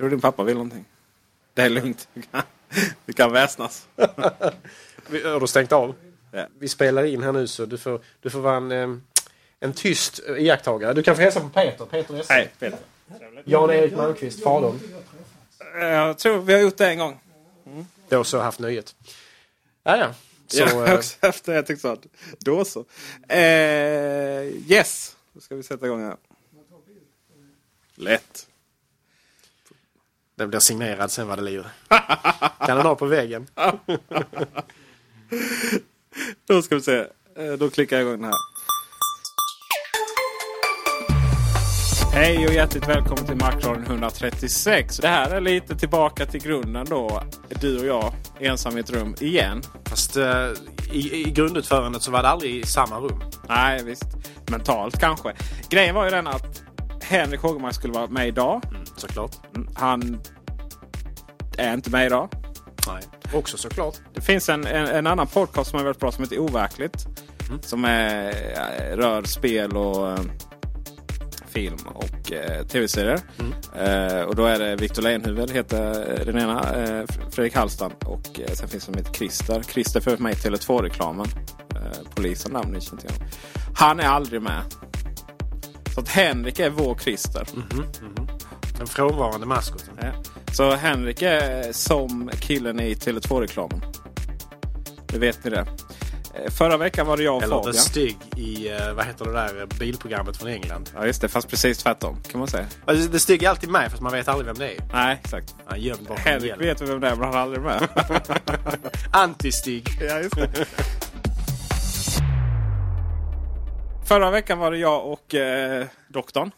Tror du din pappa vill någonting? Det är lugnt. Vi kan, väsnas. Vi- Har du stängt av? Ja. Vi spelar in här nu så du får, du får vara en, eh, en tyst iakttagare. Du kan få hälsa på Peter. Peter Esse. Nej, Peter. Jan-Erik Malmqvist, fadern. Jag tror vi har gjort det en gång. Då så haft nöjet. Ja, ja. Så, Så, ja, eh, också efter jag tyckte att då så. Eh, yes, då ska vi sätta igång här. Lätt. Den blir signerad sen vad det lider. kan den ha på väggen. Då ska vi se. Eh, Då klickar jag igång den här. Hej och hjärtligt välkommen till Macradion 136. Det här är lite tillbaka till grunden då. Du och jag ensam i ett rum igen. Fast eh, i, i grundutförandet så var det aldrig i samma rum. Nej visst, mentalt kanske. Grejen var ju den att Henrik Hågemark skulle vara med idag. Såklart. Han är inte med idag. Nej. Också såklart. Det finns en, en, en annan podcast som är väldigt bra som heter Overkligt. Som är, eh, rör spel och eh, film och eh, tv-serier. Eh, och då är det Victor Lejonhufvud heter eh, den ena. Eh, Fredrik Hallstam och eh, sen finns det som heter Christer. Christer för mig i Tele2-reklamen. Eh, polisen namn ni känner till. Han är aldrig med. Så att Henrik är vår Christer. Den frånvarande maskoten. Ja. Så Henrik är som killen i Tele2-reklamen. Det vet ni det. Eh, Förra veckan var det jag och Eller The Fabian. Stig i, eh, vad heter det där, bilprogrammet från England. Ja just det, fast precis tvärtom kan man säga. Alltså, The Stig är alltid med fast man vet aldrig vem det är. Nej, exakt. Han gömd bakom en Henrik vet vem det är men han är aldrig med. Anti-Stig. ja, just det. Förra veckan var det jag och eh, doktorn.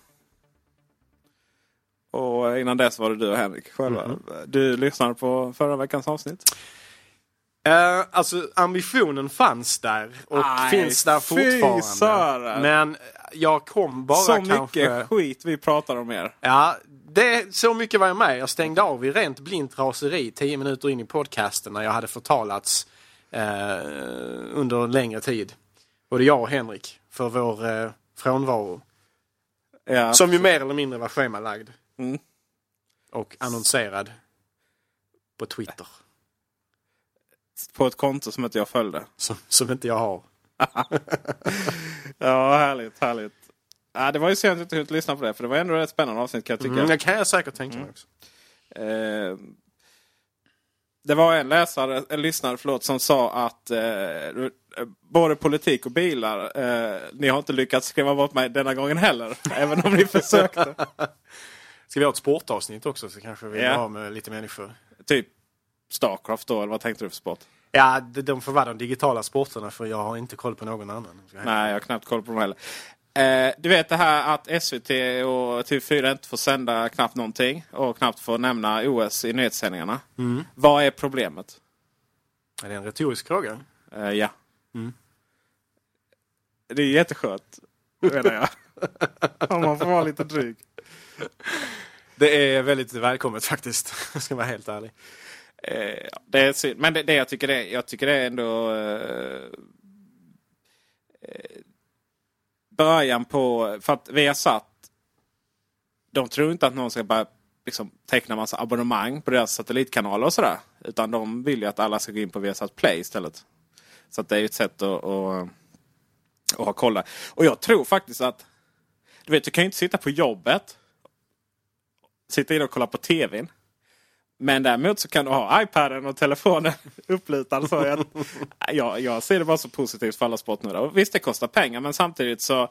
Och innan dess var det du och Henrik själva. Mhm. Du lyssnade på förra veckans avsnitt. Uh, alltså ambitionen fanns där och Aj, finns där fortfarande. Men jag kom bara Så kanske... mycket skit vi pratar om er. Ja, det, så mycket var jag med. Jag stängde av i rent blint raseri tio minuter in i podcasten när jag hade förtalats eh, under en längre tid. Både jag och Henrik för vår eh, frånvaro. Ja. Som ju mer eller mindre var schemalagd. Mm. Och annonserad på Twitter. På ett konto som inte jag följde. Som, som inte jag har. Ja, härligt, härligt. Ja, det var ju synd att jag inte kunde lyssna på det. För det var ändå ett spännande avsnitt kan jag tycka. Mm, det kan jag säkert tänka mig också. Eh, det var en läsare, en lyssnare förlåt, som sa att eh, både politik och bilar, eh, ni har inte lyckats skriva bort mig denna gången heller. även om ni försökte. Ska vi ha ett sportavsnitt också så kanske vi Ja. har med lite människor. typ Starcraft då, eller vad tänkte du för sport? Ja, de, får vara de digitala sporterna för jag har inte koll på någon annan. Nej, jag har knappt koll på dem heller. Eh, du vet det här att SVT och TV4 inte får sända knappt någonting och knappt får nämna OS i nyhetssändningarna. Vad är problemet? Är det en retorisk fråga? Eh, ja. Det är jätteskönt, menar jag. Om man får vara lite dryg. Det är väldigt välkommet faktiskt. Jag ska vara helt ärlig. Eh, det är synd. Men det, det jag tycker det är, jag tycker det är ändå eh, eh, början på... För att vi har satt... De tror inte att någon ska bara liksom, teckna massa abonnemang på deras satellitkanaler och sådär. Utan de vill ju att alla ska gå in på Viasat Play istället. Så att det är ju ett sätt att, att, att ha koll där. Och jag tror faktiskt att Du vet, du kan ju inte sitta på jobbet. Sitta inne och kolla på tvn. Men däremot så kan du ha iPaden och telefonen upplutad. Så jag, jag, jag ser det bara så positivt för alla sportnördar. Visst, det kostar pengar men samtidigt så...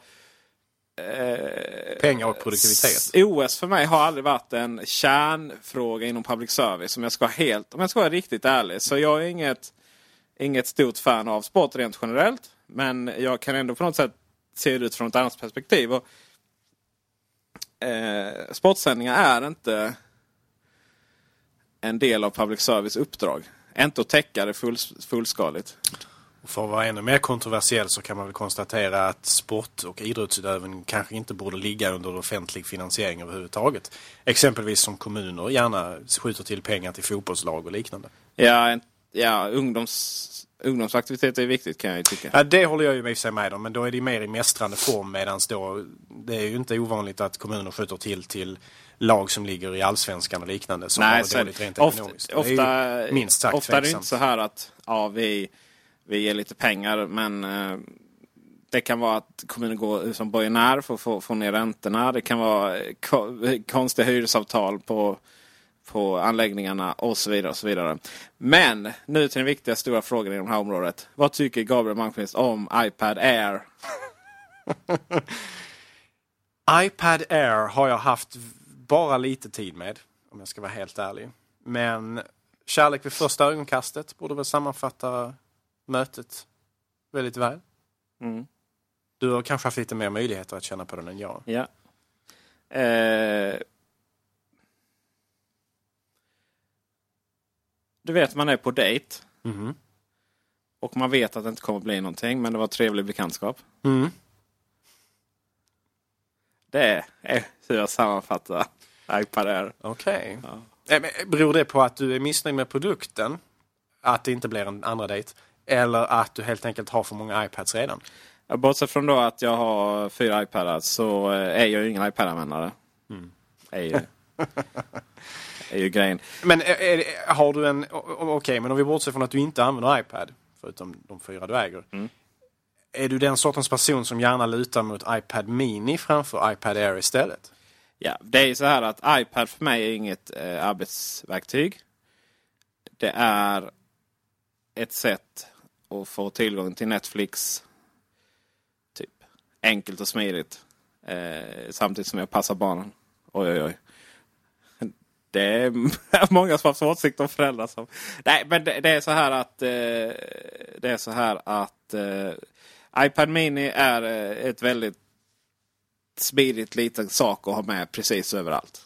Eh, Pengar och produktivitet. OS för mig har aldrig varit en kärnfråga inom public service. Om jag ska vara, helt, om jag ska vara riktigt ärlig. Så jag är inget, inget stort fan av sport rent generellt. Men jag kan ändå på något sätt se det ut från ett annat perspektiv. Och, eh, sportsändningar är inte en del av public service uppdrag. Inte att täcka det full, fullskaligt. För att vara ännu mer kontroversiell så kan man väl konstatera att sport och idrottsutövning kanske inte borde ligga under offentlig finansiering överhuvudtaget. Exempelvis som kommuner gärna skjuter till pengar till fotbollslag och liknande. Ja, ja ungdoms, ungdomsaktivitet är viktigt kan jag ju tycka. Ja, det håller jag ju med sig med om, men då är det mer i mästrande form medan då det är ju inte ovanligt att kommuner skjuter till till lag som ligger i allsvenskan och liknande som Nej, har dåligt rent ofta, ekonomiskt. ofta, det är ju minst sagt ofta är det inte så här att ja, vi, vi ger lite pengar men eh, det kan vara att kommunen går som borgenär för att få, få ner räntorna. Det kan vara ko konstiga hyresavtal på, på anläggningarna och så vidare. och så vidare. Men nu till den viktiga stora frågan i det här området. Vad tycker Gabriel Malmqvist om iPad Air? iPad Air har jag haft bara lite tid med, om jag ska vara helt ärlig. Men kärlek vid första ögonkastet borde väl sammanfatta mötet väldigt väl. Mm. Du har kanske haft lite mer möjligheter att känna på den än jag. Ja. Eh, du vet man är på dejt. Mhm. Och man vet att det inte kommer bli någonting men det var trevlig bekantskap. Mm. Det är hur jag sammanfattar iPad Air. Okej. Eh, men Beror det på att du är missnöjd med produkten? Att det inte blir en andra dejt? Eller att du helt enkelt har för många iPads redan? Ja, Bortsett från då att jag har fyra iPadar så eh, är jag ju ingen iPad-användare. Är ju, är ju grejen. Men är, är, det- har du en... Okej, men om vi bortser från att du inte använder iPad, förutom de fyra du äger. Är du den sortens person som gärna lutar mot iPad Mini framför iPad Air istället? Ja, det är så här att iPad för mig är inget eh, arbetsverktyg. Det är ett sätt att få tillgång till Netflix. Typ enkelt och smidigt. Eh, samtidigt som jag passar barnen. Oj, oj, oj. Det är många som har haft åsikter om föräldrar som... Nej, men det, det är så här att... Eh, det är så här att... Eh, iPad Mini är eh, ett väldigt smidigt liten sak att ha med precis överallt.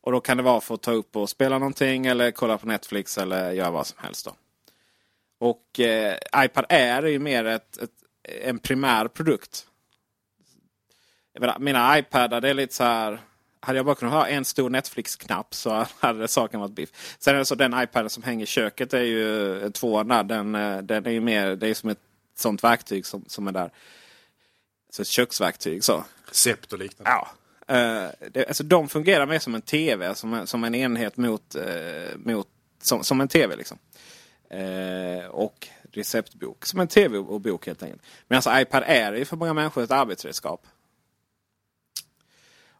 Och då kan det vara för att ta upp och spela någonting eller kolla på Netflix eller göra vad som helst. Då. Och eh, iPad Air är ju mer ett, ett, en primär produkt. Jag menar, mina iPadar det är lite så här. Hade jag bara kunnat ha en stor Netflix-knapp så hade saken varit biff. Sen är det så den iPaden som hänger i köket är ju eh, tvåan där. Den, eh, den är ju mer, det är som ett sånt verktyg som, som är där. Så ett köksverktyg så. Recept och liknande. Ja. Eh, det, alltså, de fungerar mer som en TV, som en, som en enhet mot, eh, mot som, som en TV. liksom. Eh, och receptbok. Som en TV och bok helt enkelt. Men alltså iPad Air är ju för många människor ett arbetsredskap.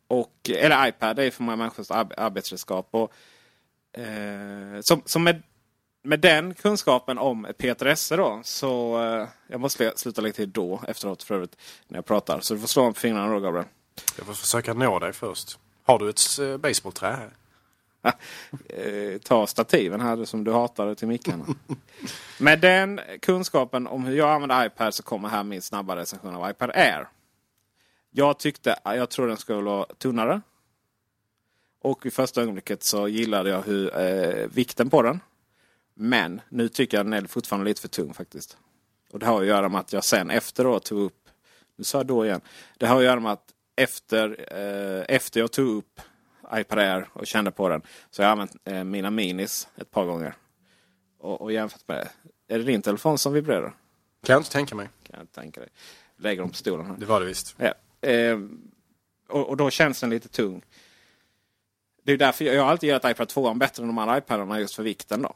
Och, eller iPad är för många människor ett ar- arbetsredskap. Och, eh, som, som med, med den kunskapen om Peter Esse då. Så eh, jag måste sluta lägga till då efteråt för övrigt. När jag pratar. Så du får slå om på fingrarna då Gabriel. Jag får försöka nå dig först. Har du ett eh, baseballträ här? eh, ta stativen här som du hatade till mickarna. Med den kunskapen om hur jag använder iPad så kommer här min snabba recension av iPad Air. Jag tyckte, jag tror den skulle vara tunnare. Och i första ögonblicket så gillade jag hur, eh, vikten på den. Men nu tycker jag den är fortfarande lite för tung faktiskt. Och det har att göra med att jag sen efter då tog upp, nu sa jag då igen. Det har att göra med att efter, eh, efter jag tog upp iPad Air och kände på den. Så jag har använt eh, mina minis ett par gånger. Och, och jämfört med, är det din telefon som vibrerar? Kan jag inte tänka mig. Kan jag inte tänka dig. Lägger dem på stolen här. Det var det visst. Ja. Eh, och, och då känns den lite tung. Det är därför jag, jag har alltid gillat iPad 2 bättre än de andra iPadarna just för vikten då.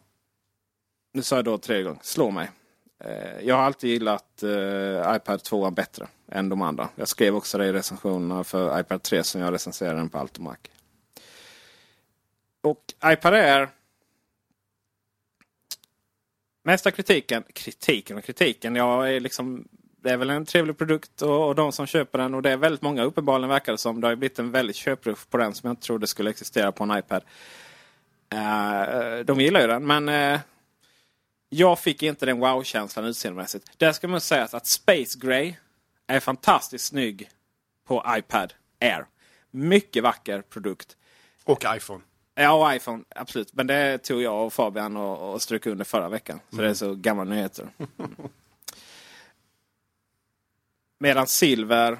Nu sa jag då tredje gången, slå mig. Eh, jag har alltid gillat eh, iPad 2 bättre än de andra. Jag skrev också det i recensionerna för iPad 3 som jag recenserade den på Altomac. Och iPad Air. Mesta kritiken, kritiken och kritiken. Jag är liksom, det är väl en trevlig produkt och, och de som köper den och det är väldigt många uppenbarligen verkar det som. Det har blivit en väldigt köprush på den som jag inte trodde skulle existera på en iPad. Uh, de gillar ju den men uh, jag fick inte den wow-känslan utseendemässigt. Där ska man säga att Space Gray är fantastiskt snygg på iPad Air. Mycket vacker produkt. Och iPhone. Ja, och iPhone. Absolut. Men det tog jag och Fabian och, och strök under förra veckan. Så mm. det är så gamla nyheter. Medan Silver,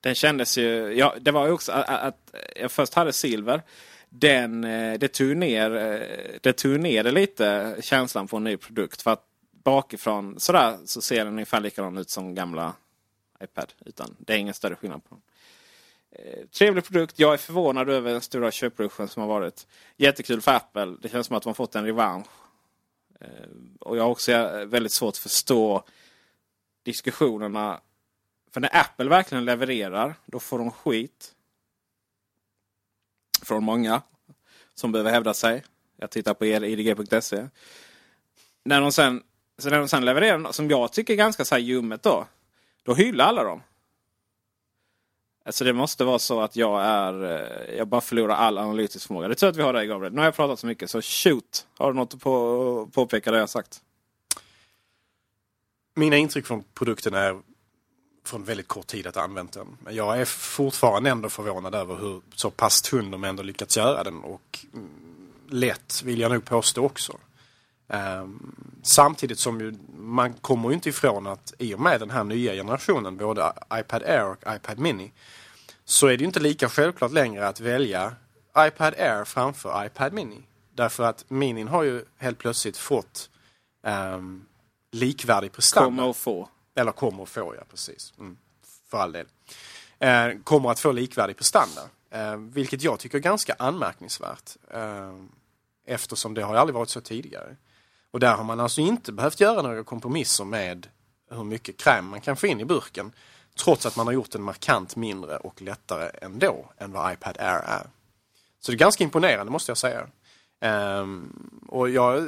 den kändes ju... Ja, det var ju också att, att jag först hade Silver den, eh, det, tog ner, eh, det tog ner det lite känslan på en ny produkt. För att bakifrån sådär så ser den ungefär likadan ut som gamla iPad. Utan det är ingen större skillnad på dem. Eh, trevlig produkt. Jag är förvånad över den stora köpruschen som har varit. Jättekul för Apple. Det känns som att de har fått en revansch. Och jag har också väldigt svårt att förstå diskussionerna. För när Apple verkligen levererar, då får de skit från många som behöver hävda sig. Jag tittar på idg.se. När de sen, så när de sen levererar något som jag tycker är ganska så här ljummet då. Då hyllar alla dem. Alltså det måste vara så att jag är... Eh, jag bara förlorar all analytisk förmåga. Det är tur att vi har dig Gabriel. Nu har jag pratat så mycket så shoot! Har du något att på, påpeka det jag sagt? Mina intryck från produkten är från väldigt kort tid att ha använt den. Men jag är fortfarande ändå förvånad över hur så pass tunn de ändå lyckats göra den. Och mm, lätt vill jag nog påstå också. Um, samtidigt som ju, man kommer ju inte ifrån att i och med den här nya generationen, både iPad Air och iPad Mini, så är det inte lika självklart längre att välja iPad Air framför iPad Mini. Därför att Minin har ju helt plötsligt fått um, likvärdig prestanda. Kommer att få. Eller kommer att få, ja precis. Mm, för all del. Eh, kommer att få likvärdig prestanda. Eh, vilket jag tycker är ganska anmärkningsvärt. Eh, eftersom det har aldrig varit så tidigare. Och där har man alltså inte behövt göra några kompromisser med hur mycket kräm man kan få in i burken. Trots att man har gjort den markant mindre och lättare ändå än vad iPad Air är. Så det är ganska imponerande måste jag säga. Um, och jag eh,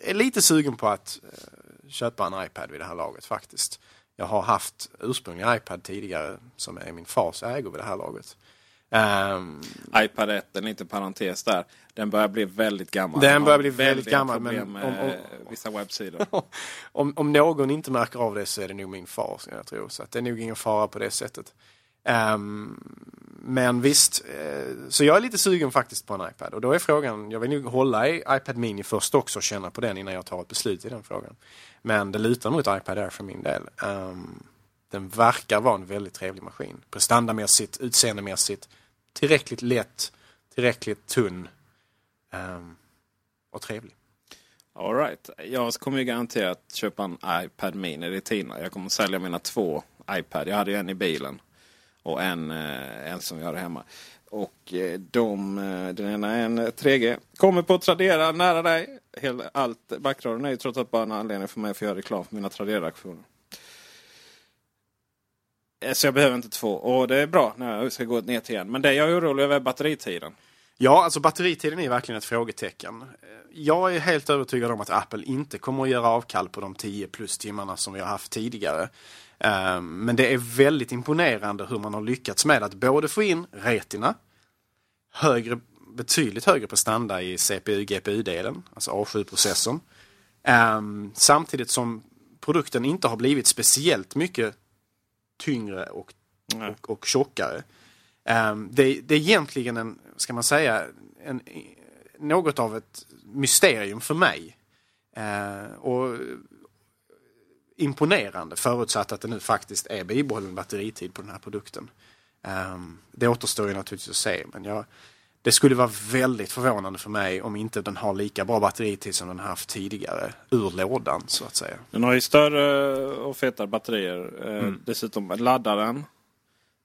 är lite sugen på att eh, köpa en iPad vid det här laget faktiskt. Jag har haft ursprungliga iPad tidigare som är min fars ägo vid det här laget. Um, iPad 1, en liten parentes där. Den börjar bli väldigt gammal. Den börjar bli väldigt gammal. Men om, om, vissa webbsidor. om, om någon inte märker av det så är det nog min far. Jag tror. Så att det är nog ingen fara på det sättet. Um, men visst, eh, så jag är lite sugen faktiskt på en iPad. Och då är frågan, jag vill nog hålla i iPad Mini först också och känna på den innan jag tar ett beslut i den frågan. Men det lutar mot iPad Air för min del. Um, den verkar vara en väldigt trevlig maskin. Prestandamässigt, utseendemässigt. Tillräckligt lätt, tillräckligt tunn um, och trevlig. Alright. Jag kommer ju garanterat köpa en iPad Mini Retina. Jag kommer sälja mina två iPad. Jag hade ju en i bilen och en, eh, en som jag har hemma. Och eh, de, eh, den ena är en 3G. Kommer på Tradera nära dig allt, backradion är ju trots allt bara en anledning för mig att få göra reklam för mina Tradera-aktioner. Eh, så jag behöver inte två. Och det är bra när jag ska gå ner till igen. Men det jag är orolig över är batteritiden. Ja, alltså batteritiden är verkligen ett frågetecken. Eh, jag är helt övertygad om att Apple inte kommer att göra avkall på de 10 plus timmarna som vi har haft tidigare. Eh, men det är väldigt imponerande hur man har lyckats med att både få in Retina, högre, betydligt högre prestanda i CPU-GPU-delen, alltså A7-processorn. Ehm, samtidigt som produkten inte har blivit speciellt mycket tyngre och, och, och tjockare. Um, det, det, är egentligen en, ska man säga, en, något av ett mysterium för mig. Uh, och imponerande förutsatt att det nu faktiskt är bibehållen batteritid på den här produkten. Um, det återstår ju naturligtvis att se men jag, det skulle vara väldigt förvånande för mig om inte den har lika bra batteritid som den haft tidigare ur lådan så att säga. Den har ju större och fetare batterier. Eh, mm. Dessutom laddaren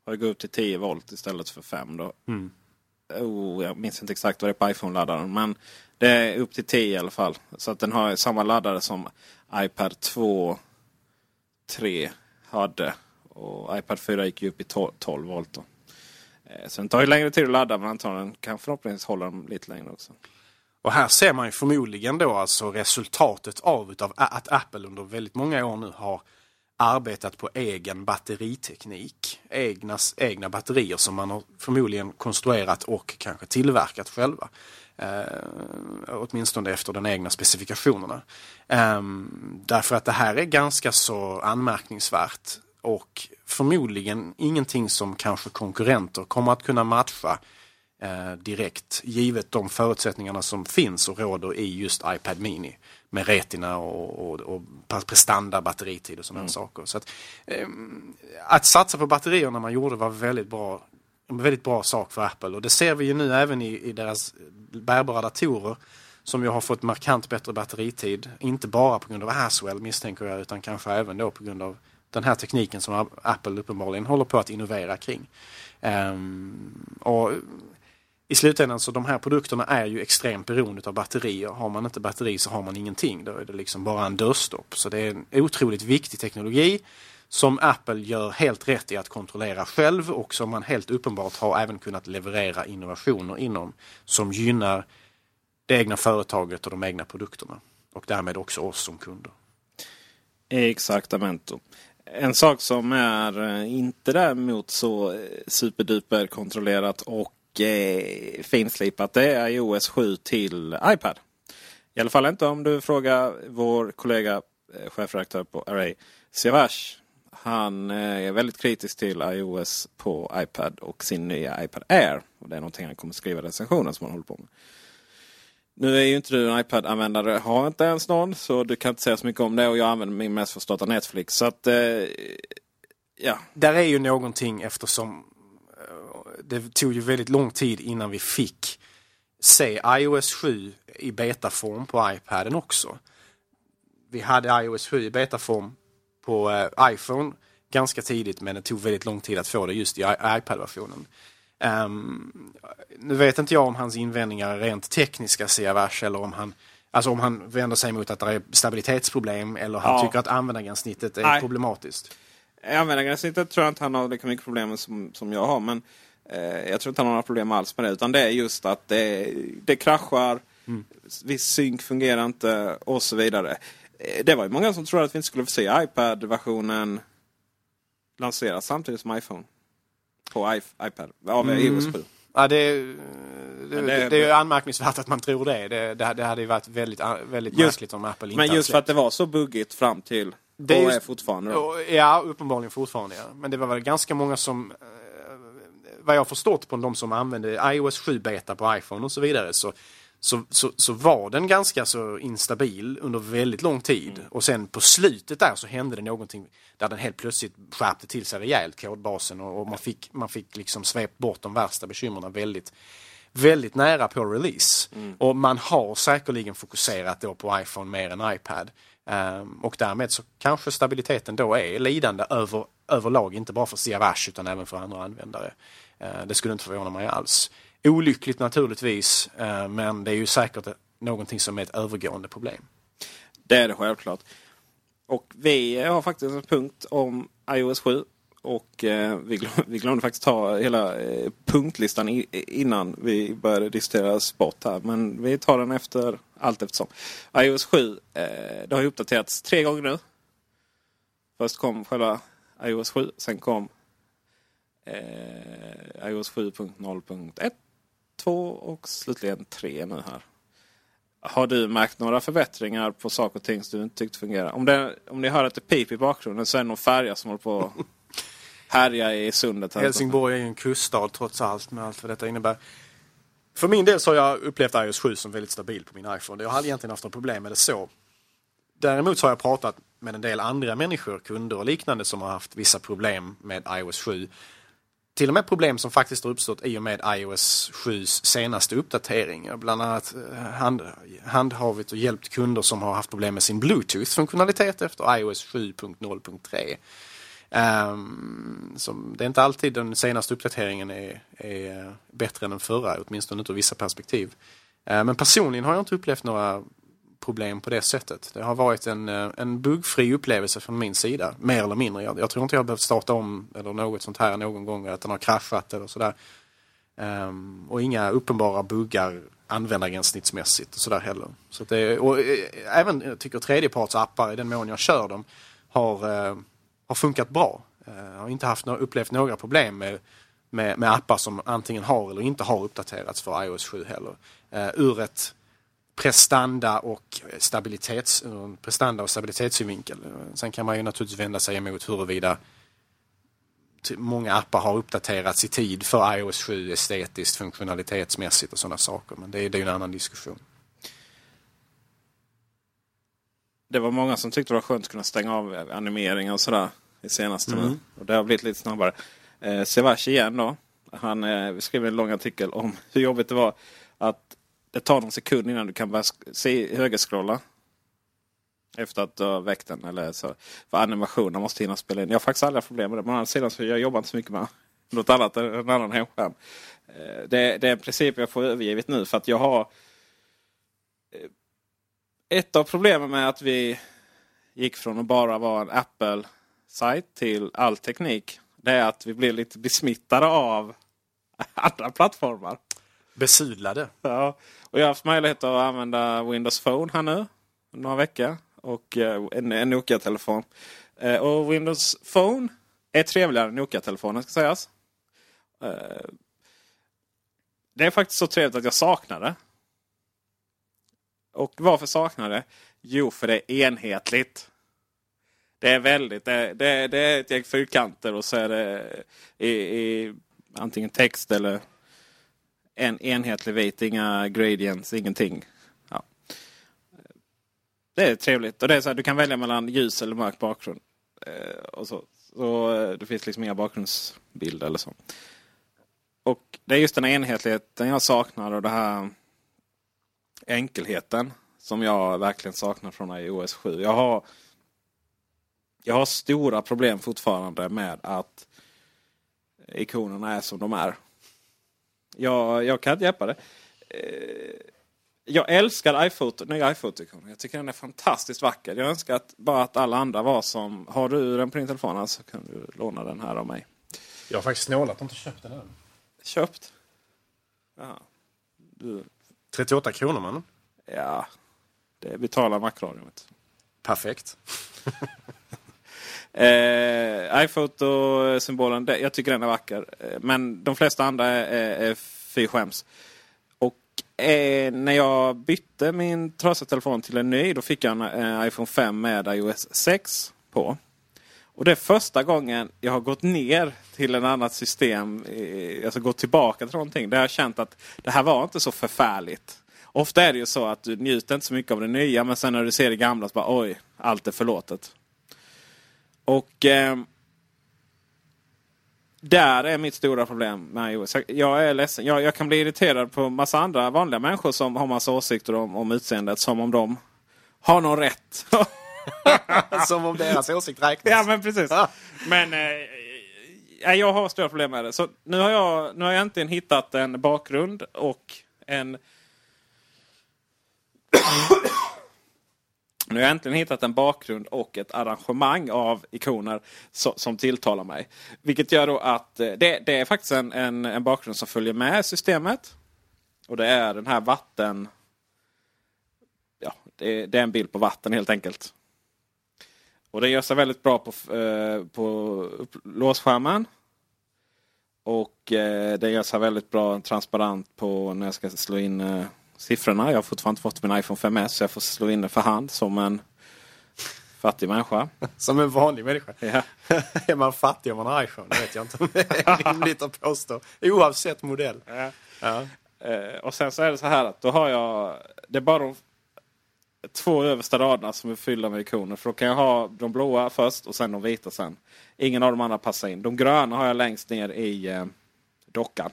har gått upp till 10 volt istället för 5 då. Mm. oh, jag minns inte exakt vad det är på iPhone-laddaren. Men det är upp till 10 i alla fall. Så att den har samma laddare som iPad 2, 3 hade. Och iPad 4 gick ju upp i 12 volt. Då. Eh, sen så den tar ju längre tid att ladda men antagligen kan förhoppningsvis hålla dem lite längre också. Och här ser man ju förmodligen då alltså resultatet av utav att Apple under väldigt många år nu har arbetat på egen batteriteknik. Egna, egna batterier som man har förmodligen konstruerat och kanske tillverkat själva. Eh, åtminstone efter de egna specifikationerna. Eh, därför att det här är ganska så anmärkningsvärt och förmodligen ingenting som kanske konkurrenter kommer att kunna matcha eh, direkt givet de förutsättningarna som finns och råder i just iPad Mini med Retina och, och, och prestanda, batteritid och sådana mm. saker. Så att, eh, att satsa på batterier när man gjorde var väldigt bra, en väldigt bra sak för Apple och det ser vi ju nu även i, i deras bärbara datorer som ju har fått markant bättre batteritid. Inte bara på grund av Haswell misstänker jag utan kanske även då på grund av den här tekniken som Apple uppenbarligen håller på att innovera kring. Um, och i slutändan så de här produkterna är ju extremt beroende av batterier. Har man inte batteri så har man ingenting. Då är det liksom bara en dörrstopp. Så det är en otroligt viktig teknologi som Apple gör helt rätt i att kontrollera själv och som man helt uppenbart har även kunnat leverera innovationer inom som gynnar det egna företaget och de egna produkterna. Och därmed också oss som kunder. Exaktamente. En sak som är eh, inte däremot så eh, superduper kontrollerat och eh, finslipat det är iOS 7 till iPad. I alla fall inte om du frågar vår kollega eh, chefredaktör på Array, Siavash. Han eh, är väldigt kritisk till iOS på iPad och sin nya iPad Air. Och Det är någonting han kommer skriva recensionen som han håller på med. Nu är ju inte du en iPad-användare, har inte ens någon, så du kan inte säga så mycket om det. Och jag använder min mest för att starta Netflix. Så att, eh, ja. Där är ju någonting eftersom eh, det tog ju väldigt lång tid innan vi fick se iOS 7 i betaform på iPaden också. Vi hade iOS 7 i betaform på eh, iPhone ganska tidigt men det tog väldigt lång tid att få det just i iPad-versionen. Um, nu vet inte jag om hans invändningar är rent tekniska Siavash eller om han Alltså om han vänder sig mot att det är stabilitetsproblem eller han ja. tycker att användargränssnittet är Nej. problematiskt. Användargränssnittet tror jag inte han har lika mycket problem som, som jag har. Men Eh, jag tror inte han har några problem alls med det. Utan det är just att det, det kraschar, mm. viss synk fungerar inte och så vidare. Eh, det var ju många som trodde att vi inte skulle få se iPad-versionen lanseras samtidigt som iPhone. På iPad, av mm. iOS 7. Ja, det, det, det, det, är anmärkningsvärt att man tror det. Det, det, hade ju varit väldigt, väldigt just, märkligt om Apple inte Men just för att det var så buggigt fram till det är fortfarande då. Ja, uppenbarligen fortfarande. Ja. Men det var väl ganska många som vad jag förstått på de som använde iOS 7 beta på iPhone och så vidare så, så, så, så var den ganska så instabil under väldigt lång tid. Mm. Och sen på slutet där så hände det någonting där den helt plötsligt skärpte till sig rejält, kodbasen. Och, och man fick, man fick liksom svept bort de värsta bekymren väldigt väldigt nära på release. Mm. Och man har säkerligen fokuserat då på iPhone mer än iPad. Um, och därmed så kanske stabiliteten då är lidande över, överlag, inte bara för Siavash utan även för andra användare. Uh, det skulle inte förvåna mig alls. Olyckligt naturligtvis, eh, men det är ju säkert någonting som är ett övergående problem. Det är det självklart. Och vi har faktiskt en punkt om iOS 7 och eh, vi, glömde, vi glömde faktiskt ta hela eh, punktlistan i, innan vi började diskutera sport här. Men vi tar den efter allt eftersom. iOS 7, eh, det har ju uppdaterats tre gånger nu. Först kom själva iOS 7, sen kom eh, iOS 7.0.1, 2 och slutligen 3 nu här. Har du märkt några förbättringar på saker och ting som du inte tyckte fungerade? Om, det, om ni hör att det pip i bakgrunden så är det någon färja som håller på härja i sundet. Helsingborg är ju en kuststad trots allt med allt vad detta innebär. För min del så har jag upplevt iOS 7 som väldigt stabil på min iPhone. Jag har egentligen haft några problem med det så. Däremot så har jag pratat med en del andra människor, kunder och liknande som har haft vissa problem med iOS 7. Till och med problem som faktiskt har uppstått i och med iOS 7 senaste uppdatering. Bland annat eh, hand, handhavit och hjälpt kunder som har haft problem med sin Bluetooth-funktionalitet efter iOS 7.0.3. Um, ehm, som, det är inte alltid den senaste uppdateringen är, är bättre än den förra, åtminstone inte ur vissa perspektiv. Uh, men personligen har jag inte upplevt några problem på det sättet. Det har varit en, eh, en buggfri upplevelse från min sida, mer eller mindre. Jag, jag tror inte jag har behövt starta om eller något sånt här någon gång, att den har kraschat eller sådär. Um, och inga uppenbara buggar användargränssnittsmässigt och sådär heller. Så det, och äh, även jag tycker tredjepartsappar i den mån jag kör dem har, äh, har funkat bra. Jag har inte haft upplevt några problem med, med, med, appar som antingen har eller inte har uppdaterats för iOS 7 heller. ur ett prestanda och stabilitets, prestanda och stabilitetssynvinkel. Sen kan man ju naturligtvis vända sig emot huruvida många appar har uppdaterats i tid för iOS 7 estetiskt, funktionalitetsmässigt och sådana saker. Men det är, är en annan diskussion. Det var många som tyckte det var skönt att kunna stänga av animeringar och sådär i senaste mm. Och det har blivit lite snabbare. Eh, Sevashi igen då. Han eh, skrev en lång artikel om hur jobbigt det var att det tar någon sekund innan du kan börja se högerskrolla. Efter att du har väckt den. Eller så. För animationen måste hinna spela in. Jag har faktiskt aldrig haft problem med det. Men å andra sidan så jag jobbar inte så mycket med något annat än en annan hemskärm. Eh, det, det är en princip jag får övergivet nu för att jag har... Eh, ett av problemen med att vi gick från att bara vara en Apple-sajt till all teknik. Det är att vi blir lite besmittade av andra plattformar. Besudlade. Ja, och jag har haft möjlighet att använda Windows Phone här nu. Några veckor och eh, en, en Nokia-telefon. Eh, och Windows Phone är trevligare än Nokia-telefonen ska sägas. Eh, det är faktiskt så trevligt att jag saknar det. Och varför saknar det? Jo, för det är enhetligt. Det är väldigt, det, det, det är ett gäng fyrkanter och så är det i, i antingen text eller en enhetlig vit, inga gradients, ingenting det är trevligt. Och det är så här, du kan välja mellan ljus eller mörk bakgrund. Eh, och så. så eh, det finns liksom inga bakgrundsbilder eller så. Och det är just den här enhetligheten jag saknar och den här enkelheten som jag verkligen saknar från iOS 7. Jag har, jag har stora problem fortfarande med att ikonerna är som de är. Jag, jag kan inte hjälpa det. Eh, jag älskar iPhoto, nya iPhoto-ikonen. Jag tycker den är fantastiskt vacker. Jag önskar att bara att alla andra var som... Har du den på din telefon så alltså, kan du låna den här av mig. Jag har faktiskt snålat och inte köpt den än. Köpt? Ja. Du... 38 kronor man. Ja. Det betalar Macradion. Perfekt. eh, iPhoto-symbolen, jag tycker den är vacker. Eh, men de flesta andra är, är, är fy skäms eh, när jag bytte min trasiga telefon till en ny, då fick jag en eh, iPhone 5 med iOS 6 på. Och det är första gången jag har gått ner till ett annat system, eh, alltså gått tillbaka till någonting. Där jag har känt att det här var inte så förfärligt. Ofta är det ju så att du njuter inte så mycket av det nya, men sen när du ser det gamla så bara oj, allt är förlåtet. Och eh, där är mitt stora problem med iOS. Jag är ledsen. Jag, jag kan bli irriterad på massa andra vanliga människor som har massa åsikter om, om utseendet. Som om de har någon rätt. som om deras åsikt räknas. Ja men precis. Men eh, jag har stora problem med det. Så nu har jag, nu har jag äntligen hittat en bakgrund och en nu har jag äntligen hittat en bakgrund och ett arrangemang av ikoner so som tilltalar mig. Vilket gör då att eh, det, det är faktiskt en, en, en, bakgrund som följer med systemet. Och det är den här vatten... Ja, det, det är en bild på vatten helt enkelt. Och det gör sig väldigt bra på, eh, på låsskärmen. Och eh, det gör sig väldigt bra transparent på när jag ska slå in eh, siffrorna. Jag har fortfarande inte fått min iPhone 5S så jag får slå in det för hand som en fattig människa. Som en vanlig människa? Ja. är man fattig om man har iPhone? Det vet jag inte om det är rimligt att påstå. Oavsett modell. Ja. Ja. Eh, och sen så är det så här att då har jag... Det är bara de två översta raderna som är fyllda med ikoner. För då kan jag ha de blåa först och sen de vita sen. Ingen av de andra passar in. De gröna har jag längst ner i eh, dockan.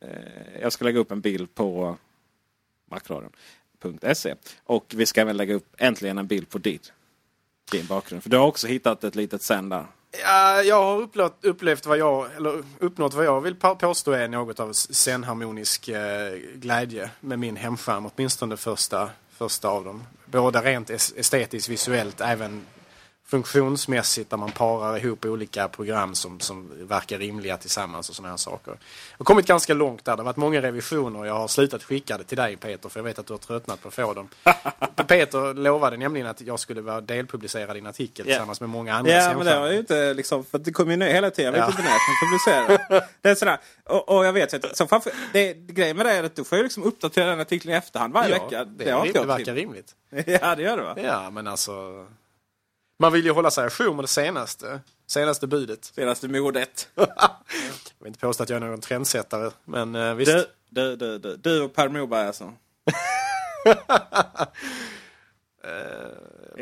Eh, jag ska lägga upp en bild på macradion.se. Och vi ska även lägga upp äntligen en bild på ditt. din bakgrund. För du har också hittat ett litet sänd där. Ja, jag har upplevt, upplevt vad jag, eller uppnått vad jag vill påstå är något av zen-harmonisk eh, glädje med min hemskärm, åtminstone första, första av dem. Både rent estetiskt, visuellt, även funktionsmässigt där man parar ihop olika program som, som verkar rimliga tillsammans och sådana här saker. Jag har kommit ganska långt där. Det har varit många revisioner och jag har slutat skicka det till dig Peter för jag vet att du har tröttnat på att få dem. Peter lovade nämligen att jag skulle vara delpublicerad i en artikel Ja. tillsammans med många andra Ja, men det var ju inte liksom, för det kommer ju ner hela tiden. Jag vet Ja. inte när jag kan publicera. Det är sådär. Och, och jag vet att så framför, det, grejen med det är att du får ju liksom uppdatera den artikeln i efterhand varje Ja, vecka. det, det jag verkar rimligt. Ja, det gör det va? Ja, men alltså... Man vill ju hålla sig ajour med det senaste. Senaste budet. Senaste modet. Jag vill inte påstå att jag är någon trendsättare, men eh, visst. Du, du, du, du, du och Per Morberg alltså.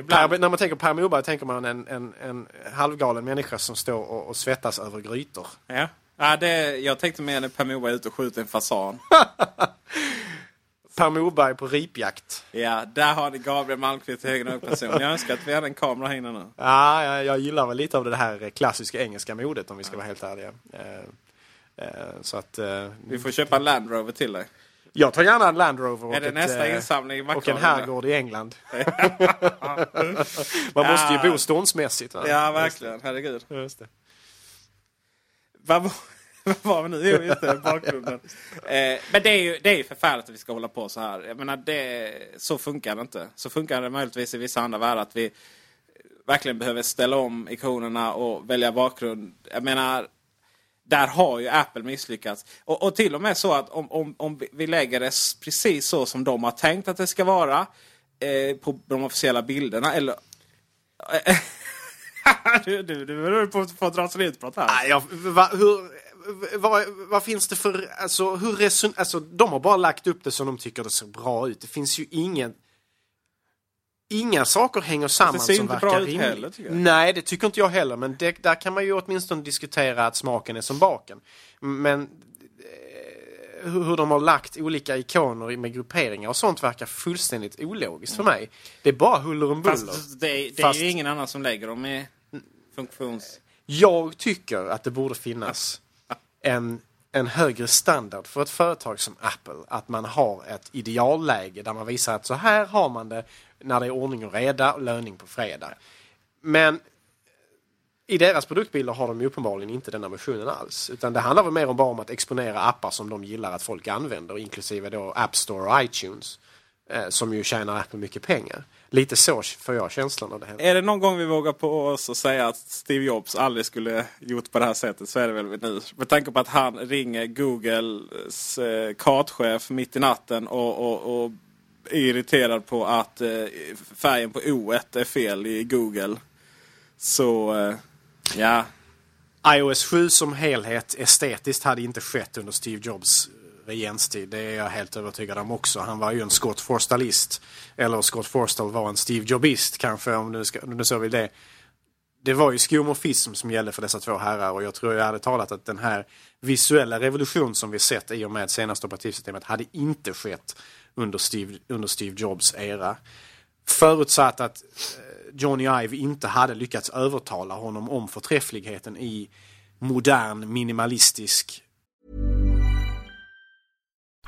Per, när man tänker Per Morberg tänker man en, en, en halvgalen människa som står och, och svettas över grytor. Ja. Ja, det, jag tänkte mer när Per Morberg är ute och skjuter en fasan. Per Morberg på ripjakt. Ja, där har ni Gabriel Malmqvist egen hög person. Jag önskar att vi hade en kamera här inne nu. Ja, jag, jag gillar väl lite av det här klassiska engelska modet om vi ska vara helt ärliga. Eh, eh, så att... Eh, Vi får köpa en Land Rover till dig. jag tar gärna en Land Rover och, Är det ett, nästa eh, insamling i och en herrgård i England. Man måste ju bo ståndsmässigt. Va? Ja, verkligen. Herregud. Just det. Vad var, vad var vi nu? Jo, just det. Bakgrunden. Eh, men det är ju det är ju förfärligt att vi ska hålla på så här. Jag menar, det, så funkar det inte. Så funkar det möjligtvis i vissa andra världar. Att vi verkligen behöver ställa om ikonerna och välja bakgrund. Jag menar, där har ju Apple misslyckats. Och, och till och med så att om, om, om vi- lägger det precis så som de har tänkt att det ska vara eh, på de officiella bilderna. Eller... du, du, du är på att dra sig utbrott här. Nej, jag, va, hur, vad, vad finns det för... Alltså, hur reson, alltså, de har bara lagt upp det som de tycker det ser bra ut. Det finns ju ingen... Inga saker hänger samman ser som inte verkar bra ut rimligt. heller, tycker jag. Nej, det tycker inte jag heller. Men det, där kan man ju åtminstone diskutera att smaken är som baken. Men eh, hur, hur de har lagt olika ikoner med grupperingar och sånt verkar fullständigt ologiskt för mig. Det är bara huller om buller. Fast det, är- det Fast- är ju ingen annan som lägger dem i funktions... Jag tycker att det borde finnas en, en högre standard för ett företag som Apple. Att man har ett idealläge där man visar att så här har man det när det är ordning och reda och löning på fredag. Men i deras produktbilder har de ju uppenbarligen inte den ambitionen alls. Utan det handlar väl mer om bara om att exponera appar som de gillar att folk använder, inklusive då App Store och iTunes. Eh, som ju tjänar Apple mycket pengar. Lite så får jag känslan av det hela. Är det någon gång vi vågar på oss och säga att Steve Jobs aldrig skulle gjort på det här sättet så är det väl nu. Med tanke på att han ringer Googles eh, kartchef mitt i natten och, och, och är irriterad på att eh, färgen på O är fel i Google. Så eh, ja, iOS 7 som helhet estetiskt hade inte skett under Steve Jobs regenstid. Det är jag helt övertygad om också. Han var ju en Scott Forstalist. Eller Scott Forstall var en Steve Jobist kanske om du, ska, om du så vill det. Det var ju skomorfism som gällde för dessa två herrar och jag tror jag hade talat att den här visuella revolution som vi sett i och med senaste operativsystemet hade inte skett under Steve, under Steve Jobs era. Förutsatt att eh, Johnny Ive inte hade lyckats övertala honom om förträffligheten i modern minimalistisk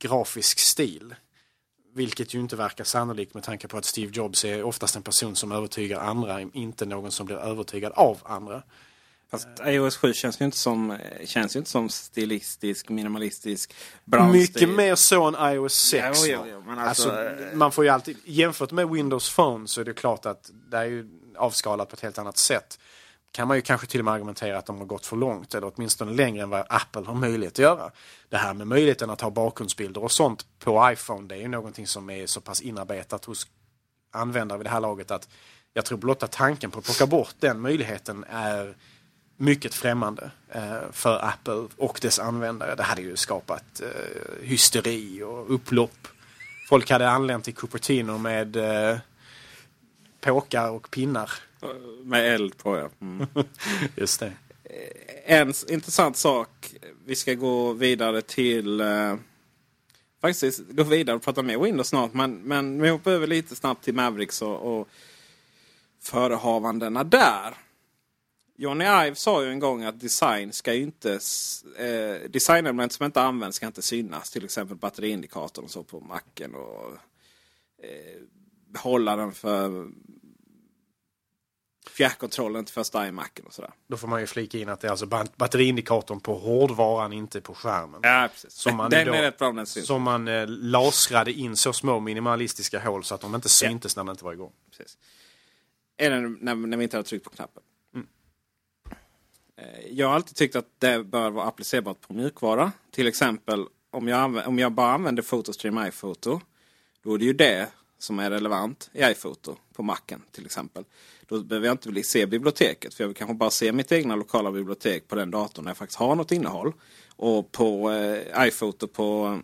Grafisk stil. Vilket ju inte verkar sannolikt med tanke på att Steve Jobs är oftast en person som övertygar andra, inte någon som blir övertygad av andra. fast iOS 7 känns ju inte som, känns ju inte som stilistisk, minimalistisk, brown Mycket mer så än iOS 6. Jo, va? jo, jo, men alltså, alltså, man får ju alltid, jämfört med Windows Phone så är det klart att det är ju avskalat på ett helt annat sätt. Kan man ju kanske till och med argumentera att de har gått för långt eller åtminstone längre än vad Apple har möjlighet att göra. Det här med möjligheten att ha bakgrundsbilder och sånt på iPhone det är ju någonting som är så pass inarbetat hos användare vid det här laget att Jag tror blotta tanken på att plocka bort den möjligheten är mycket främmande eh, för Apple och dess användare. Det hade ju skapat eh, hysteri och upplopp. Folk hade anlänt till Cupertino med eh, påkar och pinnar. Med eld på ja. Mm. Just det. En s- intressant sak. Vi ska gå vidare till... Eh, faktiskt gå vidare och prata mer Windows snart. Men, men vi hoppar över lite snabbt till Mavericks och, och förehavandena där. Johnny Ive sa ju en gång att design ska inte... Eh, designelement som inte används ska inte synas. Till exempel batteriindikatorn och så på macken. Och eh, behållaren för fjärrkontrollen till första iMacen och sådär. Då får man ju flika in att det är alltså bat- batteriindikatorn på hårdvaran, inte på skärmen. Ja, precis. Som man, den är rätt bra om den syns. som man eh, lasrade in så små minimalistiska hål så att de inte syntes när den inte var igång. Precis. Eller när, när vi inte har tryckt på knappen. Eh, Jag har alltid tyckt att det bör vara applicerbart på mjukvara. Till exempel om jag, om jag bara använder Photostream iPhoto. Då är det ju det som är relevant i iPhoto på Macen till exempel. Då behöver jag inte se biblioteket. För jag vill kanske bara se mitt egna lokala bibliotek på den datorn när jag faktiskt har något innehåll. Och på eh, iPhoto på,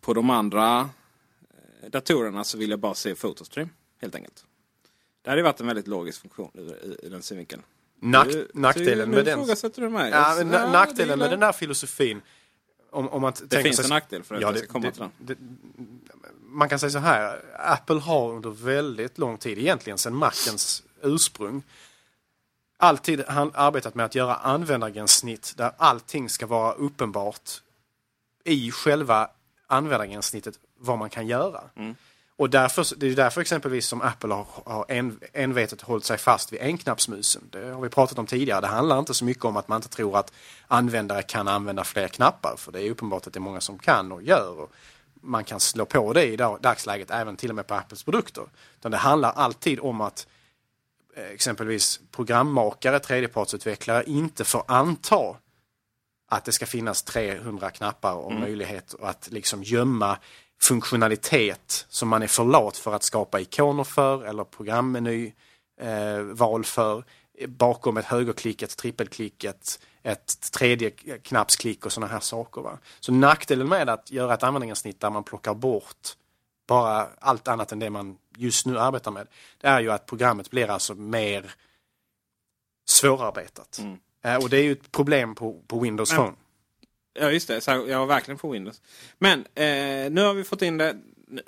på de andra eh, datorerna så vill jag bara se Photostream. Helt enkelt. Det hade varit en väldigt logisk funktion ur, ur den synvinkeln. Nack, Du- nackdelen med den... du mig. Ja, Alltså, men na- nackdelen med den där filosofin. Om, om man Det tänker finns sig- en nackdel för att Ja, jag det- ska komma det- till den. det- Man kan säga så här. Apple har under väldigt lång tid, egentligen sedan Macens ursprung, alltid han arbetat med att göra användargränssnitt där allting ska vara uppenbart i själva användargränssnittet vad man kan göra. Mm. Och därför, det är därför exempelvis som Apple har, har en, envetet hållit sig fast vid enknappsmusen. Det har vi pratat om tidigare. Det handlar inte så mycket om att man inte tror att användare kan använda fler knappar. För det är uppenbart att det är många som kan och gör. Och man kan slå på det i dag- dagsläget även till och med på Apples produkter. Utan det handlar alltid om att eh, exempelvis programmakare, tredjepartsutvecklare inte får anta att det ska finnas 300 knappar och möjlighet att liksom gömma funktionalitet som man är för lat för att skapa ikoner för eller programmeny eh, val för bakom ett högerklick, ett trippelklick, ett, ett tredje knappsklick och sådana här saker. Va? Så nackdelen med att göra ett användargränssnitt där man plockar bort bara allt annat än det man just nu arbetar med. Det är ju att programmet blir alltså mer svårarbetat. Eh, och det är ju ett problem på, på Windows Phone. Ja just det, jag var verkligen på Windows. Men eh, nu har vi fått in det.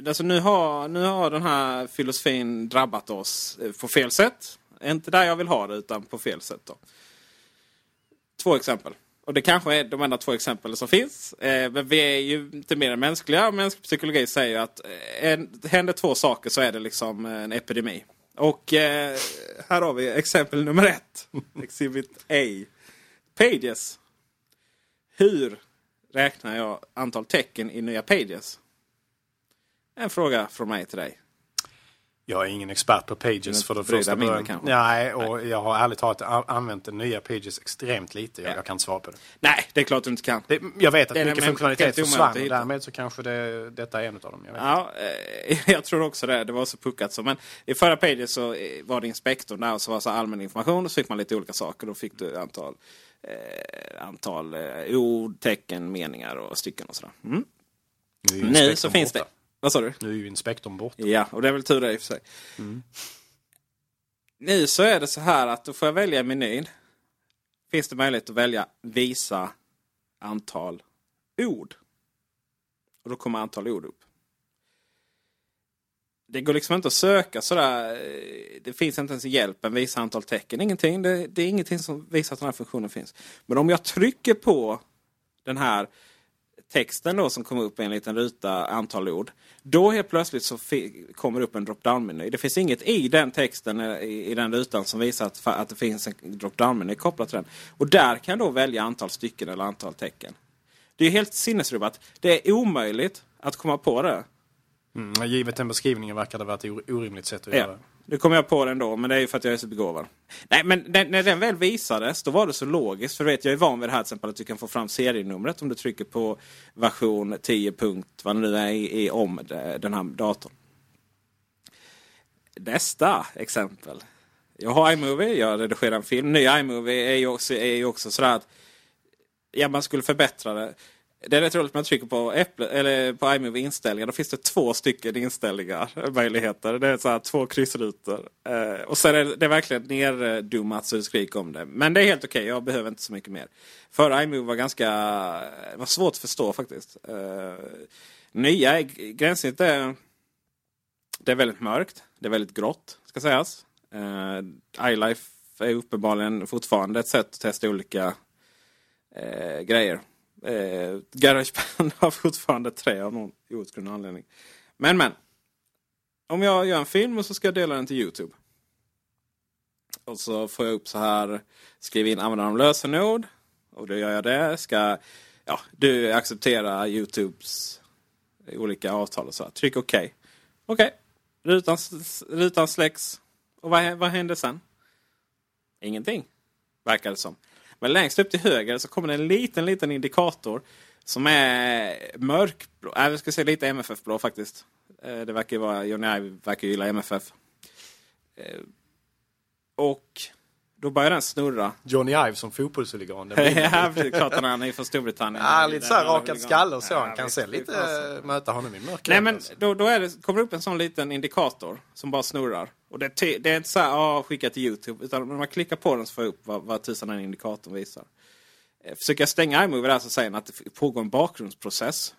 Alltså nu har, nu har den här filosofin drabbat oss eh, på fel sätt. Inte där jag vill ha det utan på fel sätt. Då. Två exempel. Och det kanske är de enda två exempel som finns. Eh, men vi är ju inte mer än mänskliga. Mänsklig psykologi säger att eh, en, händer två saker så är det liksom eh, en epidemi. Och eh, här har vi exempel nummer ett. Exhibit A. Pages. Hur räknar jag antal tecken i nya Pages? En fråga från mig till dig. Jag är ingen expert på Pages för det första mindre kanske. Nej, och jag har ärligt talat använt den nya Pages extremt lite. Jag, Ja. jag kan inte svara på det. Nej, det är klart du inte kan. det jag vet att Det mycket funktionalitet försvann och därmed så kanske det, detta är en av dem. Jag. Ja, eh, jag tror också det. Det var så puckat så. Men i förra Pages så eh, var det inspektorn där och så var det så allmän information. Och så fick man lite olika saker. Då fick du antal, eh, antal eh, ord, tecken, meningar och stycken och sådär. Mm. Nu, så finns det. Vad sa du? Nu är ju inspektorn borta. Ja, och det är väl tur det i och för sig. Nu så är det så här att då får jag välja menyn. Finns det möjlighet att välja visa antal ord. Och då kommer antal ord upp. Det går liksom inte att söka sådär. eh, Det finns inte ens hjälpen visa antal tecken. Ingenting. Det, det är ingenting som visar att den här funktionen finns. Men om jag trycker på den här texten då som kommer upp i en liten ruta antal ord. Då helt plötsligt så kommer det upp en drop-down-meny. Det finns inget i den texten eh, i, i den rutan som visar att, att det finns en drop-down-meny kopplat till den. Och där kan då välja antal stycken eller antal tecken. Det är helt sinnesrubbat. Det är omöjligt att komma på det. Mm, givet den beskrivningen verkar det vara ett or- orimligt sätt att Ja. göra. Nu kom jag på den då, men det är ju för att jag är så begåvad. Nej, men den, när den väl visades, då var det så logiskt. För du vet, jag är van vid det här till exempel att du kan få fram serienumret om du trycker på version 10. punkt vad det nu är i, om den här datorn. nästa exempel. Jag har iMovie, jag redigerar en film. Ny iMovie är ju också, är ju också sådär att ja, man skulle förbättra det. Det är rätt roligt när man trycker på, Apple, eller på iMovie inställningar. Då finns det två stycken inställningar, eh, möjligheter. Det är så här två kryssrutor. Eh, och sen är det, det är verkligen neddummat så det skriker om det. Men det är helt okej, okay. jag behöver inte så mycket mer. För iMovie var ganska eh, var svårt att förstå faktiskt. Eh, nya gränssnitt är, det är väldigt mörkt. Det är väldigt grått, ska sägas. Eh, iLife är uppenbarligen fortfarande ett sätt att testa olika eh, grejer. Eh, Garageband har fortfarande tre av någon outgrundlig anledning. Men men. Om jag gör en film och så ska jag dela den till Youtube. Och så får jag upp så här. Skriv in användaren lösenord. Och då gör jag det. Ska ja, du acceptera Youtubes olika avtal och så. Tryck OK. Okej. Okay. Rutan, rutan släcks. Och vad, vad händer sen? Ingenting. Verkar det som. Men längst upp till höger så kommer det en liten, liten indikator. Som är mörkblå. Äh, jag ska säga lite MFF-blå faktiskt. Eh, det verkar ju vara, Johnny Ive verkar gilla MFF. Eh, och då börjar den snurra. Johnny Ive som fotbollshuligan. ja, klart han är från Storbritannien. Ja, lite så här rakad skalle och så. Han kan se lite alltså. möta honom i mörkret. Nej, men alltså. då, då är det, kommer det upp en sån liten indikator som bara snurrar. Och det, det är inte så här, ah, skicka till Youtube. Utan när man klickar på den så får jag upp vad, vad tusan den indikatorn visar. Eh, försöker jag stänga iMovie där så säger den att det pågår en bakgrundsprocess.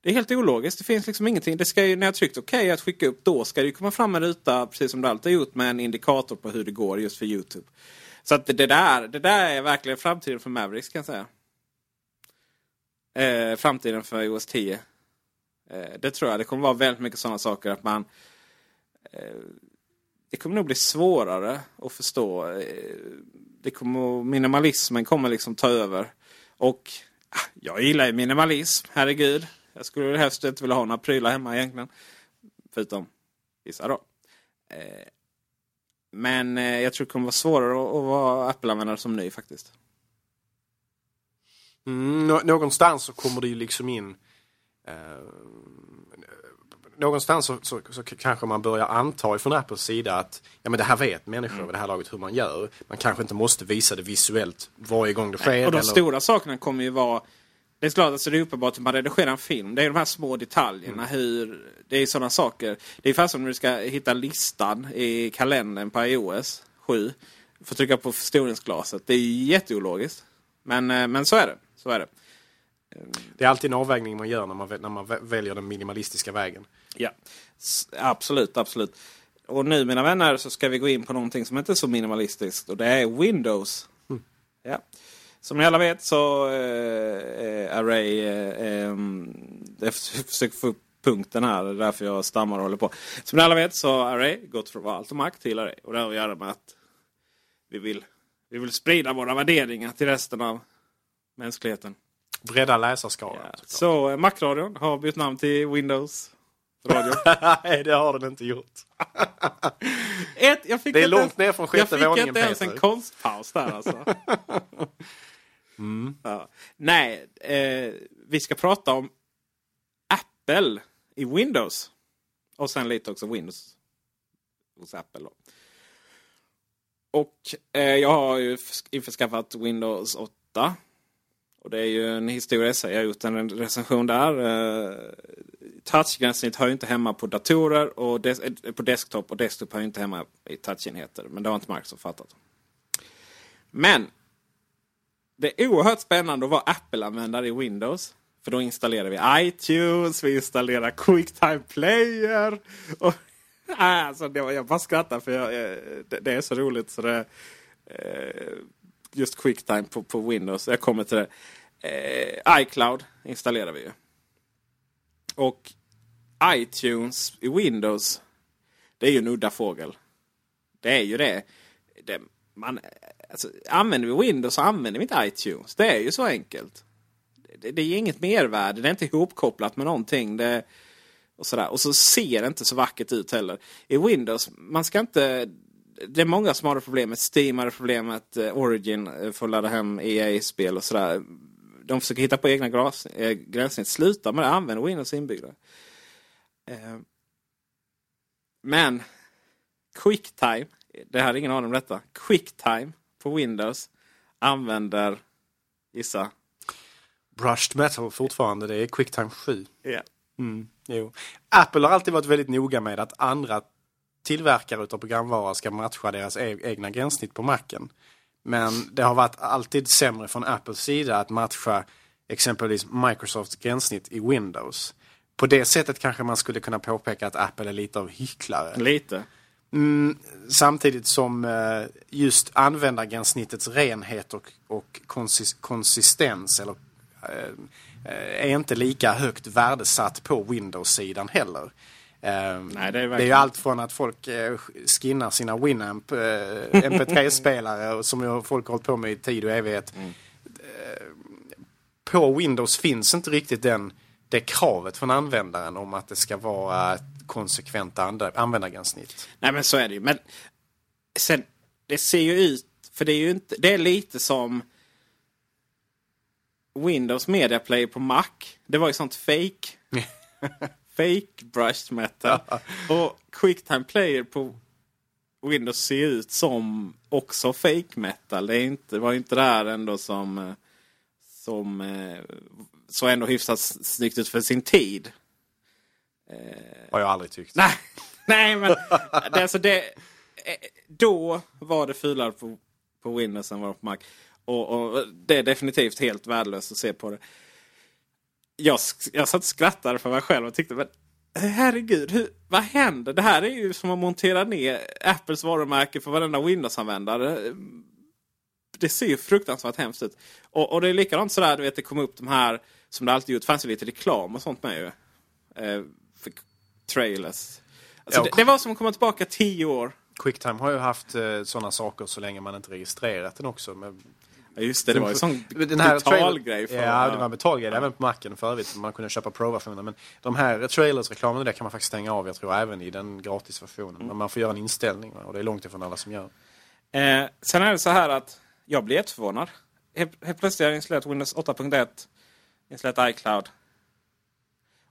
Det är helt ologiskt. Det finns liksom ingenting. Det ska ju, när jag tryckt OK att skicka upp, då ska det komma fram en ruta, precis som det alltid har gjort, med en indikator på hur det går just för Youtube. Så att det, där, det där är verkligen framtiden för Mavericks kan jag säga. Eh, framtiden för OS 10. Eh, det tror jag. Det kommer vara väldigt mycket sådana saker att man... Eh, det kommer nog bli svårare att förstå. Eh, det kommer, minimalismen kommer liksom ta över. Och ah, jag gillar ju minimalism, herregud. Jag skulle helst inte vilja ha några prylar hemma egentligen. Förutom vissa då. Eh, men eh, jag tror det kommer vara svårare att, vara Apple-användare som ny faktiskt. Mm, någonstans så kommer det ju liksom in Någonstans så, så, så, kanske man börjar anta från Apples sida att ja, men det här vet människor mm. vid det här laget hur man gör. Man kanske inte måste visa det visuellt varje gång det sker. Och de eller... stora sakerna kommer ju vara det är klart, alltså det är uppenbart att man redigerar en film. Det är de här små detaljerna. Mm. Hur, det är sådana saker. Det är fast som när du ska hitta listan i kalendern på iOS 7. Får trycka på förstoringsglaset. Det är jätteologiskt. Men, eh, men så är det. Så är det. Det är alltid en avvägning man gör när man, när man väljer den minimalistiska vägen. Ja, absolut, absolut. Och nu mina vänner så ska vi gå in på någonting som inte är så minimalistiskt. Och det är Windows. Mm. Ja. Som ni alla vet så äh, Array... Äh, jag försöker få upp punkten här, det är därför jag stammar och håller på. Som ni alla vet så har Array gått från allt och makt till Array. Och det har att göra med att vi vill, vi vill sprida våra värderingar till resten av mänskligheten. Bredda läsarskaran. Ja. Så eh, Macradion har bytt namn till Windows Radio. Nej, det har den inte gjort. Ett, jag fick det är långt ner från sjätte våningen Jag fick inte ens en konstpaus där alltså. Mm. Ja. Nej, eh, vi ska prata om Apple i Windows. Och sen lite också Windows hos Apple. Då. Och eh, jag har ju införskaffat Windows 8. Och det är ju en historia. Jag har gjort en recension där. Eh, touchgränssnitt hör ju inte hemma på datorer och des eh, på desktop och desktop hör ju inte hemma i touchenheter. Men det har inte Microsoft fattat. Men det är oerhört spännande att vara Apple-användare i Windows. För då installerar vi iTunes, vi installerar Quicktime Player. Och, äh, alltså, det var, jag bara skrattar för jag, eh, det, det, är så roligt. så det eh, Just Quicktime på, på Windows. Jag kommer till det. Eh, iCloud installerar vi ju. Och iTunes i Windows. Det är ju en udda fågel. Det är ju det. det man, Alltså, använder vi Windows så använder vi inte iTunes. Det är ju så enkelt. Det, det är inget mervärde. Det är inte ihopkopplat med någonting. Det, och, sådär. och så ser det inte så vackert ut heller. I Windows, man ska inte... Det är många som har det problemet. Steam har det problemet. Eh, Origin eh, får ladda hem EA-spel och sådär. De försöker hitta på egna eh, gränssnitt. Sluta med det. Använd Windows inbyggda. Men Quicktime. Det hade ingen aning om detta. Quicktime på Windows använder, gissa. Brushed metal fortfarande, det är Quicktime 7. Ja. Mm, jo. Apple har alltid varit väldigt noga med att andra tillverkare av programvara ska matcha deras e egna gränssnitt på Macen. Men det har varit alltid sämre från Apples sida att matcha exempelvis Microsofts gränssnitt i Windows. På det sättet kanske man skulle kunna påpeka att Apple är lite av hycklare. Lite. Mm, samtidigt som eh, just användargränssnittets renhet och, och konsis konsistens eller, eh, är inte lika högt värdesatt på Windows-sidan heller. Eh, Nej, det, är det är ju allt från att folk eh, skinnar sina Winamp eh, MP3-spelare som folk har hållit på med i tid och evighet. Mm. Eh, på Windows finns inte riktigt den, det kravet från användaren om att det ska vara ett konsekvent användargränssnitt. Nej men så är det ju. Men sen, det ser ju ut, för det är ju inte, det är lite som Windows Media Player på Mac. Det var ju sånt fake. fake brushed metal. Och Quicktime Player på Windows ser ut som också fake metal. Det, är inte, det var inte där ändå som, eh, som eh, så ändå hyfsat snyggt ut för sin tid. Har jag aldrig tyckt. Nej, nej men det, alltså det, eh, då var det fulare på, på Windows än vad det var på Mac. Och, och, det är definitivt helt värdelöst att se på det. Jag, jag satt och skrattade för mig själv och tyckte men herregud, hur, vad händer? Det här är ju som att montera ner Apples varumärke för varenda Windows-användare. Det ser ju fruktansvärt hemskt ut. Och, och det är likadant sådär, du vet det kom upp de här, som det alltid gjort, fanns ju lite reklam och sånt med ju. Eh, för trailers. Alltså, Ja, det, det var som att komma tillbaka tio år. Quicktime har ju haft eh, sådana saker så länge man inte registrerat den också. Men Ja, just det, det var ju sån den här betal grej. För, Ja, det var en betalgrej. Även på Macen för övrigt. Man kunde köpa Pro-versionen. Men de här trailers-reklamen där kan man faktiskt stänga av. Jag tror även i den gratisversionen. Mm. Men man får göra en inställning. Och det är långt ifrån alla som gör. Eh, sen är det så här att jag blir jätteförvånad. Helt, helt plötsligt har jag installerat Windows 8.1. Installerat iCloud.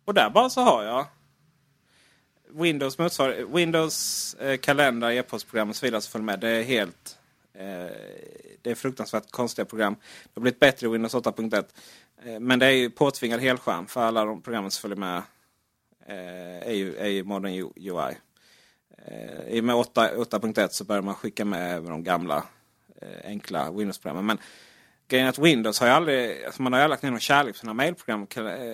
Och där bara så har jag Windows motsvar Windows eh, kalender, e-postprogram och så vidare som följer med. Det är helt... Eh, det är fruktansvärt konstiga program. Det har blivit bättre i Windows 8.1. Eh, men det är ju påtvingad helskärm för alla de programmen som följer med. Eh, är, ju, är ju Modern UI. I och med 8.1 så börjar man skicka med även de gamla enkla Windows-programmen. Men grejen är att Windows har ju aldrig, alltså man har ju aldrig lagt ner någon kärlek på sina mailprogram,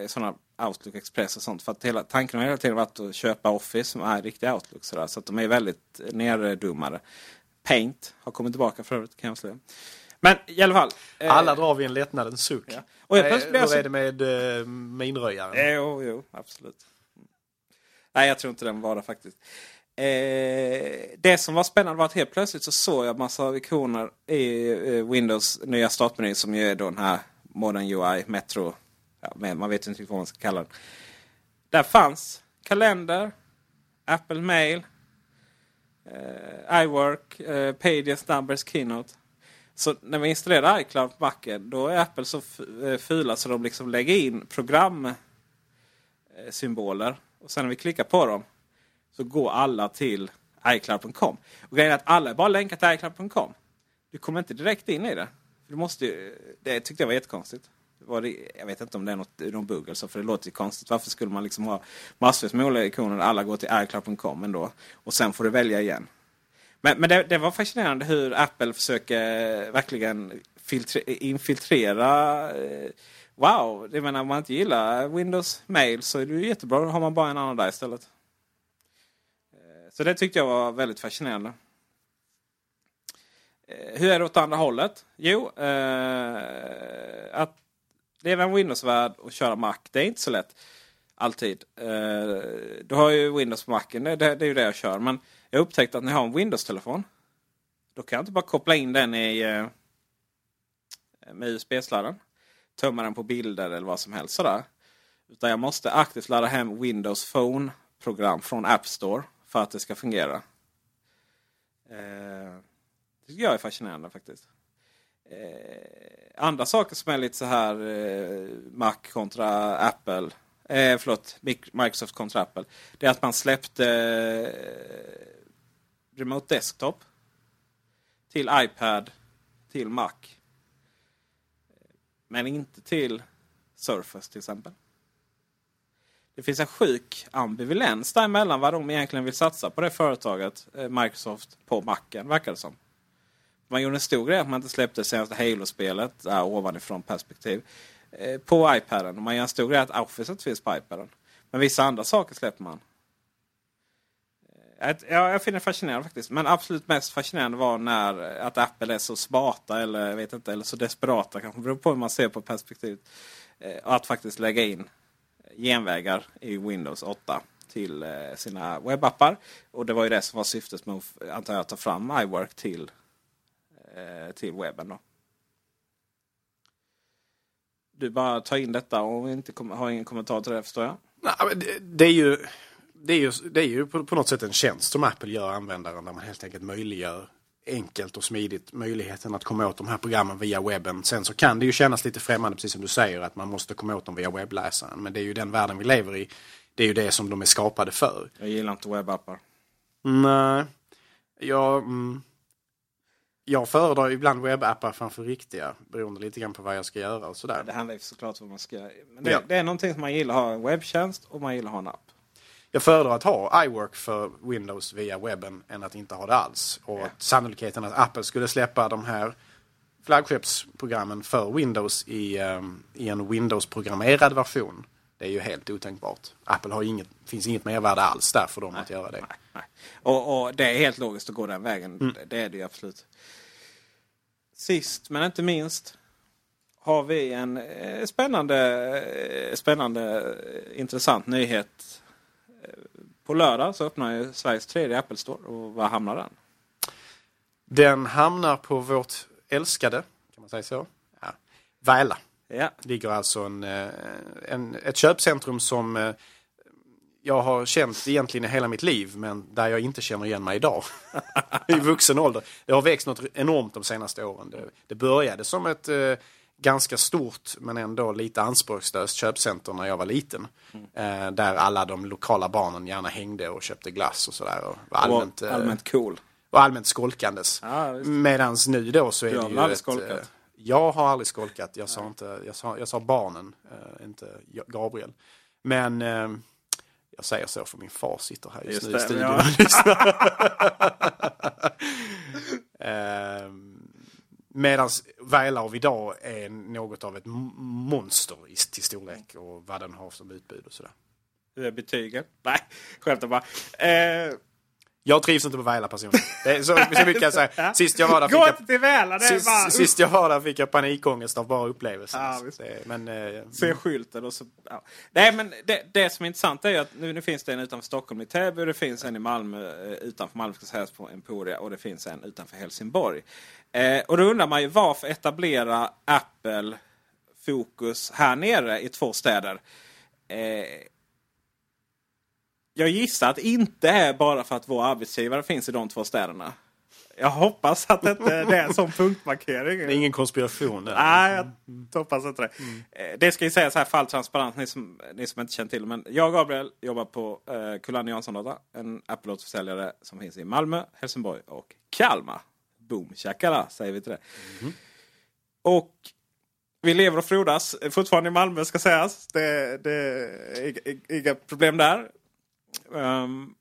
sådana Outlook Express och sånt. För att hela, tanken har hela tiden varit att köpa Office som är riktiga Outlook. Sådär, så att de är väldigt nerdummade. Paint har kommit tillbaka för övrigt kan jag säga. Men i alla fall. eh, Alla drar vi en lättnadens suck. Ja. Och helt Eh, plötsligt blir jag Hur är det med eh, minröjaren? Eh, Jo, jo, absolut. Nej, jag tror inte den var det faktiskt. Eh, det som var spännande var att helt plötsligt så såg jag massa ikoner i eh, Windows nya startmeny som ju är då den här Modern UI Metro. Ja, men man vet inte vad man ska kalla den. Där fanns kalender, Apple Mail, eh, iWork, eh, Pages, Numbers, Keynote. Så när vi installerar iCloud på Macen då är Apple så eh, fula så de liksom lägger in programsymboler. Eh, Och sen när vi klickar på dem så går alla till iCloud.com. Och grejen är att alla är bara länkar till iCloud.com. Du kommer inte direkt in i det. Du måste ju, det tyckte jag var jättekonstigt. Var det, jag vet inte om det är något, någon bugg eller så, för det låter ju konstigt. Varför skulle man liksom ha massvis med olika ikoner och alla går till iCloud.com ändå? Och sen får du välja igen. Men, men det, det var fascinerande hur Apple försöker verkligen filtre, infiltrera. Eh, wow, jag menar om man inte gillar Windows Mail så är det ju jättebra. Då har man bara en annan där istället. Eh, så det tyckte jag var väldigt fascinerande. Eh, hur är det åt andra hållet? Jo, eh, att leva i en Windows-värld och köra Mac, det är inte så lätt. Alltid. Eh, du har ju Windows på Macen, det, det, det är ju det jag kör. Men jag har upptäckt att när jag har en Windows-telefon då kan jag inte bara koppla in den i eh, med USB-sladden. Tömma den på bilder eller vad som helst sådär. Utan jag måste aktivt ladda hem Windows Phone-program från App Store för att det ska fungera. Eh, det tycker jag är fascinerande faktiskt. Eh, andra saker som är lite så här eh, Mac kontra Apple. Eh, förlåt, Microsoft kontra Apple. Det är att man släppte eh, Remote Desktop. Till iPad. Till Mac. Eh, men inte till Surface till exempel. Det finns en sjuk ambivalens däremellan vad de egentligen vill satsa på det företaget, eh, Microsoft, på Macen verkar det som. Man gjorde en stor grej att man inte släppte senaste Halo-spelet, äh, ovanifrån perspektiv, eh, på iPaden. Och man gör en stor grej att Office inte finns på iPaden. Men vissa andra saker släpper man. Eh, ja, jag finner det fascinerande faktiskt. Men absolut mest fascinerande var när eh, att Apple är så smarta eller, jag vet inte, eller så desperata. Kanske beror på hur man ser på perspektivet. Eh, att faktiskt lägga in genvägar i Windows 8 till eh, sina webbappar. Och det var ju det som var syftet med antar jag, att ta fram iWork till, till webben. Då. Du bara tar in detta och inte har ingen kommentar till det förstår jag? Nej, det, det, är ju, det är ju, det är ju på, på, något sätt en tjänst som Apple gör användaren där man helt enkelt möjliggör enkelt och smidigt möjligheten att komma åt de här programmen via webben. Sen så kan det ju kännas lite främmande, precis som du säger, att man måste komma åt dem via webbläsaren. Men det är ju den världen vi lever i. Det är ju det som de är skapade för. Jag gillar inte webbappar. Nej. Jag, mm, jag föredrar ibland webbappar framför riktiga. Beroende lite grann på vad jag ska göra och sådär. Det handlar ju såklart om vad man ska göra. Men det, ja. det är någonting som man gillar att ha en webbtjänst och man gillar att ha en app. Jag föredrar att ha iWork för Windows via webben än att inte ha det alls. Och ja. sannolikheten att Apple skulle släppa de här flaggskeppsprogrammen för Windows i, um, i en Windows-programmerad version. Det är ju helt otänkbart. Apple har inget, finns inget mervärde alls där för dem nej, att göra det. Nej, nej. Och, och, det är helt logiskt att gå den vägen. Mm. Det, det är det ju absolut. Sist men inte minst har vi en eh, spännande, eh, spännande eh, intressant nyhet. På lördag så öppnar ju Sveriges tredje Apple Store. Och var hamnar den? Den hamnar på vårt älskade, kan man säga så, ja. Väla. Ja. Ligger alltså en, en, ett köpcentrum som jag har känt egentligen i hela mitt liv men där jag inte känner igen mig idag. I vuxen ålder. Det har växt något enormt de senaste åren. Det, det började som ett eh, ganska stort men ändå lite anspråkslöst köpcenter när jag var liten. Mm. Eh, där alla de lokala barnen gärna hängde och köpte glass och sådär. Och var allmänt, eh, allmänt cool. Och allmänt skolkandes. Ja, Medans nu då så är jag det ju ett, skolkat. Jag har aldrig skolkat. Jag sa, inte, jag sa, jag sa barnen, eh, inte Gabriel. Men eh, jag säger så för min far sitter här just, just nu i studion ja. Ehm, Medan Välarv idag är något av ett monster till storlek och vad den har som utbud och sådär. Hur är betygen? Nej, skämtar bara. Eh, jag trivs inte på Väla personligen. Det är så, så mycket jag säger. Sist jag var där fick Gå jag, till Väla, det sist, bara... sist jag var där fick jag panikångest av bara upplevelsen. Ja, men, eh, Se skylten och så... Ja. Nej men det, det som är intressant är att nu, nu finns det en utanför Stockholm i Täby, det finns en i Malmö eh, utanför Malmö ska sägas på Emporia och det finns en utanför Helsingborg. Eh, och då undrar man ju varför etablera Apple fokus här nere i två städer? Eh, jag gissar att det inte är bara för att vår arbetsgivare finns i de två städerna. Jag hoppas att det inte är en sån punktmarkering. Det är ingen konspiration. Där. Nej, jag hoppas inte det. Mm. Det ska ju sägas här för all transparens, ni som, ni som inte känner till Men jag och Gabriel jobbar på eh, Kullander Jansson Data. En Apple-återförsäljare som finns i Malmö, Helsingborg och Kalmar. Boom shakala säger vi till det. Mm. Och vi lever och frodas fortfarande i Malmö ska sägas. Det, det är inga problem där. Um,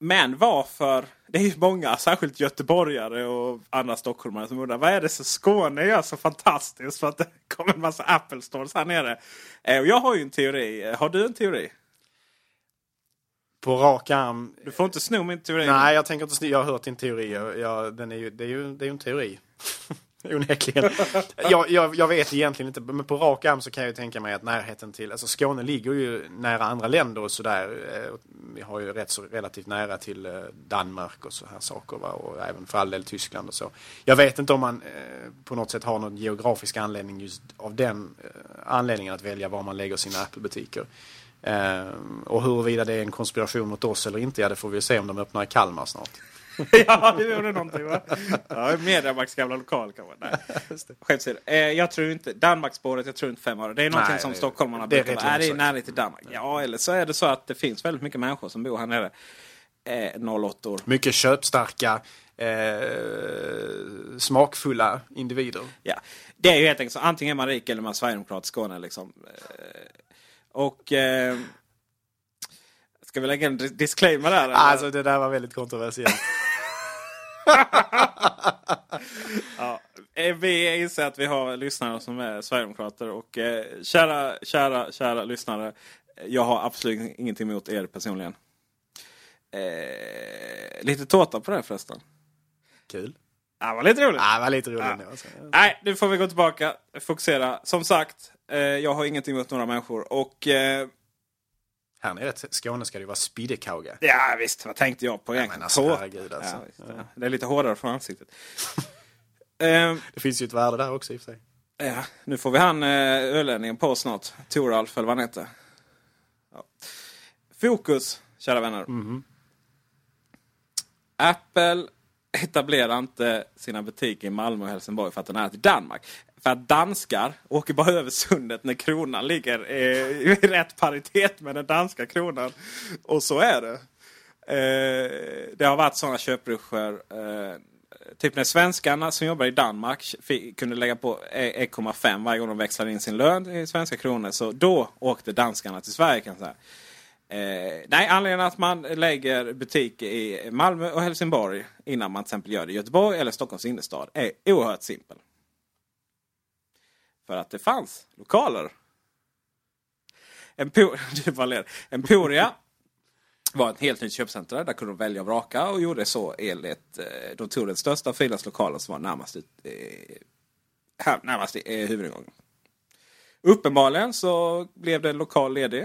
men varför? Det är ju många, särskilt göteborgare och andra stockholmare som undrar vad är det som Skåne gör så fantastiskt för att det kommer en massa Apple stores här nere. Eh, och jag har ju en teori. Har du en teori? På rak arm. Du får inte sno min teori. Nej, jag tänker inte sno. Jag har hört din teori. Jag, den är ju, det, är ju, det är ju en teori. Onekligen. jag, jag, jag, vet egentligen inte, men på rak arm så kan jag tänka mig att närheten till, alltså Skåne ligger ju nära andra länder och sådär. Eh, vi har ju rätt så relativt nära till eh, Danmark och så här saker va? och även för all del Tyskland och så. Jag vet inte om man eh, på något sätt har någon geografisk anledning just av den anledningen att välja var man lägger sina Apple-butiker. Och huruvida det är en konspiration mot oss eller inte, ja det får vi se om de öppnar i Kalmar snart. ja, det gjorde någonting va? Ja, Mediamarks gamla lokal kanske. Nej. Skämt eh, Jag tror inte Danmarksspåret, jag tror inte fem år. Det är någonting Nej, som stockholmarna brukar vara. Är det närhet till Danmark? Ja, eller så är det så att det finns väldigt mycket människor som bor här nere. eh, 08 Mycket köpstarka, eh, smakfulla individer. Ja, det är ju helt enkelt så. Antingen är man rik eller man är sverigedemokrat i Skåne. Liksom. Eh, Och... Eh, ska vi lägga en dis- disclaimer där? eller? Alltså det där var väldigt kontroversiellt. Ja, eh, vi inser att vi har lyssnare som är Sverigedemokrater. Och eh, kära, kära, kära lyssnare. Jag har absolut ingenting emot er personligen. Eh, lite tårta på det förresten. Kul. Ja, det var lite roligt. Ja, det var lite roligt Ja. ändå, alltså. Nej, nu får vi gå tillbaka. Fokusera. Som sagt, eh, jag har ingenting emot några människor. Och eh, Här nere i Skåne ska det ju vara spiddekauga. ja, visst, vad tänkte jag på egentligen? alltså, herregud, alltså. Ja, visst, ja. Det är lite hårdare från ansiktet. eh, Det finns ju ett värde där också i och för sig. Ja, nu får vi han eh, ölänningen på snart. Toralf eller vad han heter. Ja. Fokus, kära vänner. Apple etablerar inte sina butiker i Malmö och Helsingborg för att den är till Danmark. För att danskar åker bara över sundet när kronan ligger eh, i rätt paritet med den danska kronan. Och så är det. Eh, det har varit sådana köprusher. Eh, typ när svenskarna som jobbar i Danmark fick, kunde lägga på e-, 1,5 varje gång de växlade in sin lön i svenska kronor. Så då åkte danskarna till Sverige kan jag säga. Eh, nej, anledningen att man lägger butik i Malmö och Helsingborg innan man till exempel gör det i Göteborg eller Stockholms innerstad är oerhört simpel. För att det fanns lokaler. Empo- Emporia var ett helt nytt köpcenter. Där kunde de välja och vraka och gjorde så enligt... Eh, de tog den största och finaste lokalen som var närmast, ut, eh, här, närmast i eh, huvudingången. Uppenbarligen så blev det en lokal ledig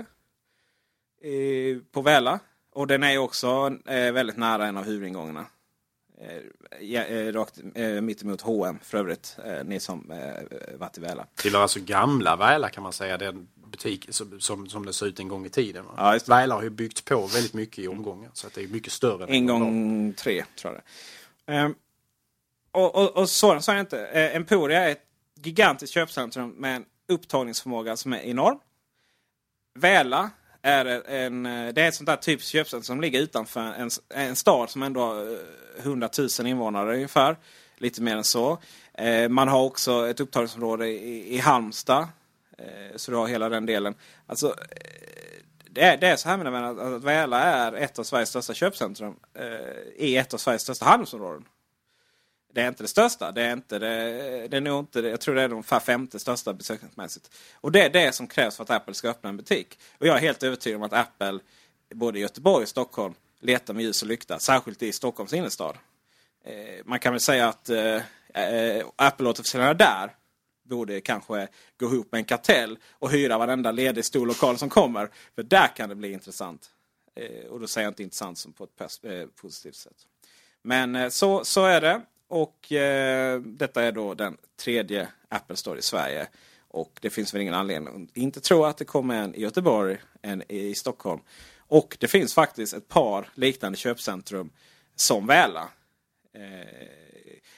eh, på Väla. Och den är också eh, väldigt nära en av huvudingångarna. Eh, ja, eh, rakt eh, mittemot H&M för övrigt. Ni som varit i Väla. Tillhör alltså gamla Väla kan man säga. Den butik som, som, som det såg ut en gång i tiden. Ja. Väla har ju byggt på väldigt mycket i omgångar. Så att det är mycket större. En gång tre, tror jag det ehm, Och, och, och sådan sa jag inte. Emporia är ett gigantiskt köpcentrum med en upptagningsförmåga som är enorm. Väla är en, eh, det är ett sånt där typiskt köpcentrum som ligger utanför en, en stad som ändå har eh, 100 000 invånare ungefär. Lite mer än så. Eh, man har också ett upptagningsområde i, i Halmstad. Så du har hela den delen. Alltså, det är, det är så här mina vänner, att- Väla är ett av Sveriges största köpcentrum. I ett av Sveriges största handelsområden. Det är inte det största. Det är, inte det, det är nog inte det. Jag tror det är ungefär femte största besöksmässigt. Och det är det som krävs för att Apple ska öppna en butik. Och jag är helt övertygad om att Apple både i Göteborg och Stockholm letar med ljus och lykta. Särskilt i Stockholms innerstad. Eh, man kan väl säga att eh, eh Apple-återförsäljarna där borde kanske gå ihop med en kartell och hyra varenda ledig stor lokal som kommer. För där kan det bli intressant. Eh, och då säger jag inte intressant som på ett eh, positivt sätt. Men eh, så, så är det. Och eh, detta är då den tredje Apple Store i Sverige. Och det finns väl ingen anledning att inte tro att det kommer en i Göteborg, en i Stockholm. Och det finns faktiskt ett par liknande köpcentrum som Väla. Eh,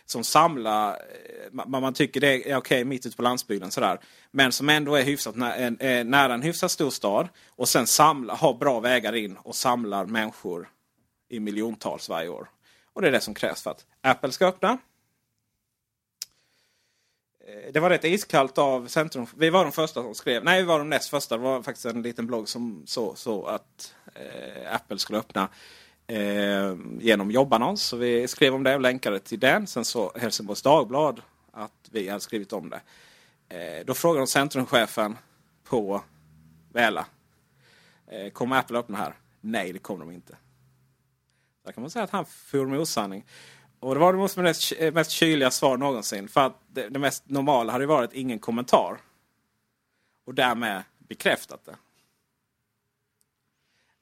som samlar, eh, man, man tycker det är okej mitt ute på landsbygden sådär. Men som ändå är hyfsat nä, en, eh, nära en hyfsat stor stad. Och sen samlar, har bra vägar in och samlar människor i miljontals varje år. Och det är det som krävs för att Apple ska öppna. Eh, det var rätt iskallt av Centrum. Vi var de första som skrev. Nej, vi var de näst första. Det var faktiskt en liten blogg som så, så att eh, Apple skulle öppna eh, genom jobbannons. Så vi skrev om det och länkade till den. Sen så Helsingborgs Dagblad att vi hade skrivit om det. Eh, då frågade de centrumchefen på Väla. Eh, kommer Apple öppna här? Nej, det kommer de inte. Där kan man säga att han for med osanning. Och det var det måste mest, mest kyliga svar någonsin. För att det, det mest normala hade ju varit ingen kommentar. Och därmed bekräftat det.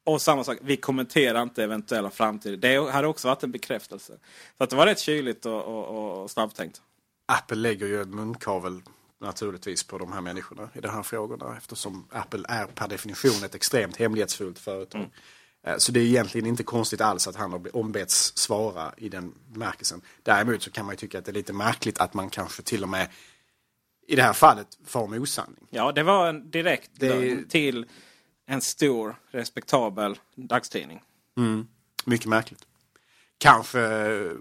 Och samma sak, vi kommenterar inte eventuella framtider. Det hade också varit en bekräftelse. Så att det var rätt kyligt och, och, och snabbtänkt. Apple lägger ju en munkavel naturligtvis på de här människorna i de här frågorna. Eftersom Apple är per definition ett extremt hemlighetsfullt företag. Eh, Så det är egentligen inte konstigt alls att han har ombetts svara i den bemärkelsen. Däremot så kan man ju tycka att det är lite märkligt att man kanske till och med i det här fallet far med osanning. Ja, det var en direkt Det- till en stor respektabel dagstidning. Mycket märkligt. Kanske eh,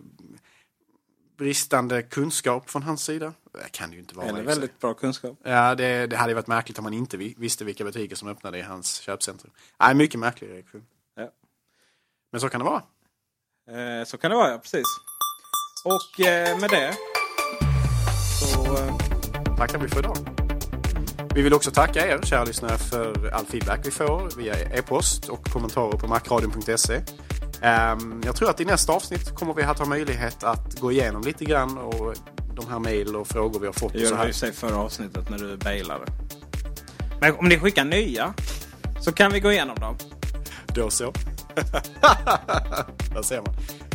bristande kunskap från hans sida. Det kan det ju inte vara. Eller väldigt bra kunskap. Ja, det, det hade ju varit märkligt om man inte vi- visste vilka butiker som öppnade i hans köpcentrum. Nej, mycket märklig reaktion. Men så kan det vara. Eh, så kan det vara, ja. Precis. Och eh, med det så... Eh, tackar vi för idag. Vi vill också tacka er, kära lyssnare, för all feedback vi får via e-post och kommentarer på macradion.se. Ehm, jag tror att i nästa avsnitt kommer vi att ha möjlighet att gå igenom lite grann och de här mejl och frågor vi har fått. det gjorde vi i sig förra avsnittet när du bailade. Men om ni skickar nya så kan vi gå igenom dem. Då så. Där ser man.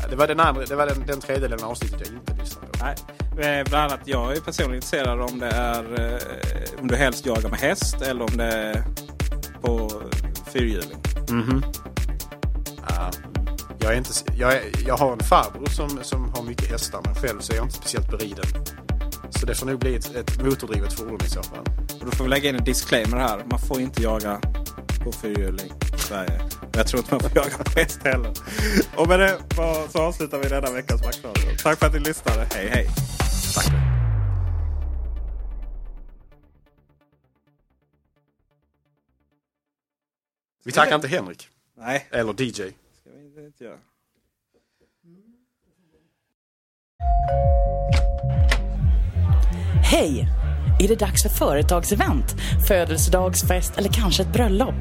Det var den, andra, det var den, den tredjedelen av avsnittet jag inte lyssnade på. Nej, eh, bland annat jag är personligen intresserad om det är eh, om du helst jagar med häst eller om det är på fyrhjuling. Ja, jag, är inte, jag, är, jag har en farbror som, som har mycket hästar men själv så är jag inte speciellt beriden. Så det får nog bli ett, ett motordrivet fordon i så fall. Och då får vi lägga in en disclaimer här. Man får inte jaga på fyrhjuling i Sverige. Jag tror inte man får jaga på häst heller. Och med det så avslutar vi denna veckans Macradio. Tack för att ni lyssnade. Hej hej! Vi tackar inte Henrik. Nej, Eller DJ. ska vi inte göra. Hej! Är det dags för företagsevent, födelsedagsfest eller kanske ett bröllop?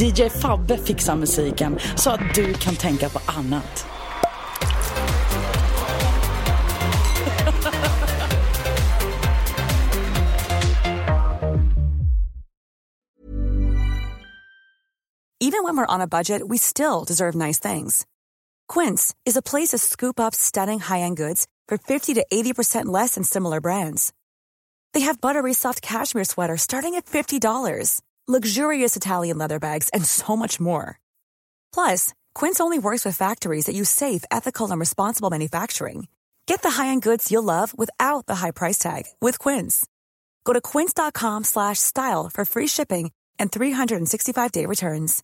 DJ Fabbe fixar musiken så att du kan tänka på annat. Even when we're on a budget, we still deserve nice things. Quince is a place to scoop up stunning high-end goods for 50 to 80% less than similar brands. They have buttery soft cashmere sweaters starting at $50, luxurious Italian leather bags, and so much more. Plus, Quince only works with factories that use safe, ethical, and responsible manufacturing. Get the high-end goods you'll love without the high price tag with Quince. Go to quince.com slash style for free shipping and 365-day returns.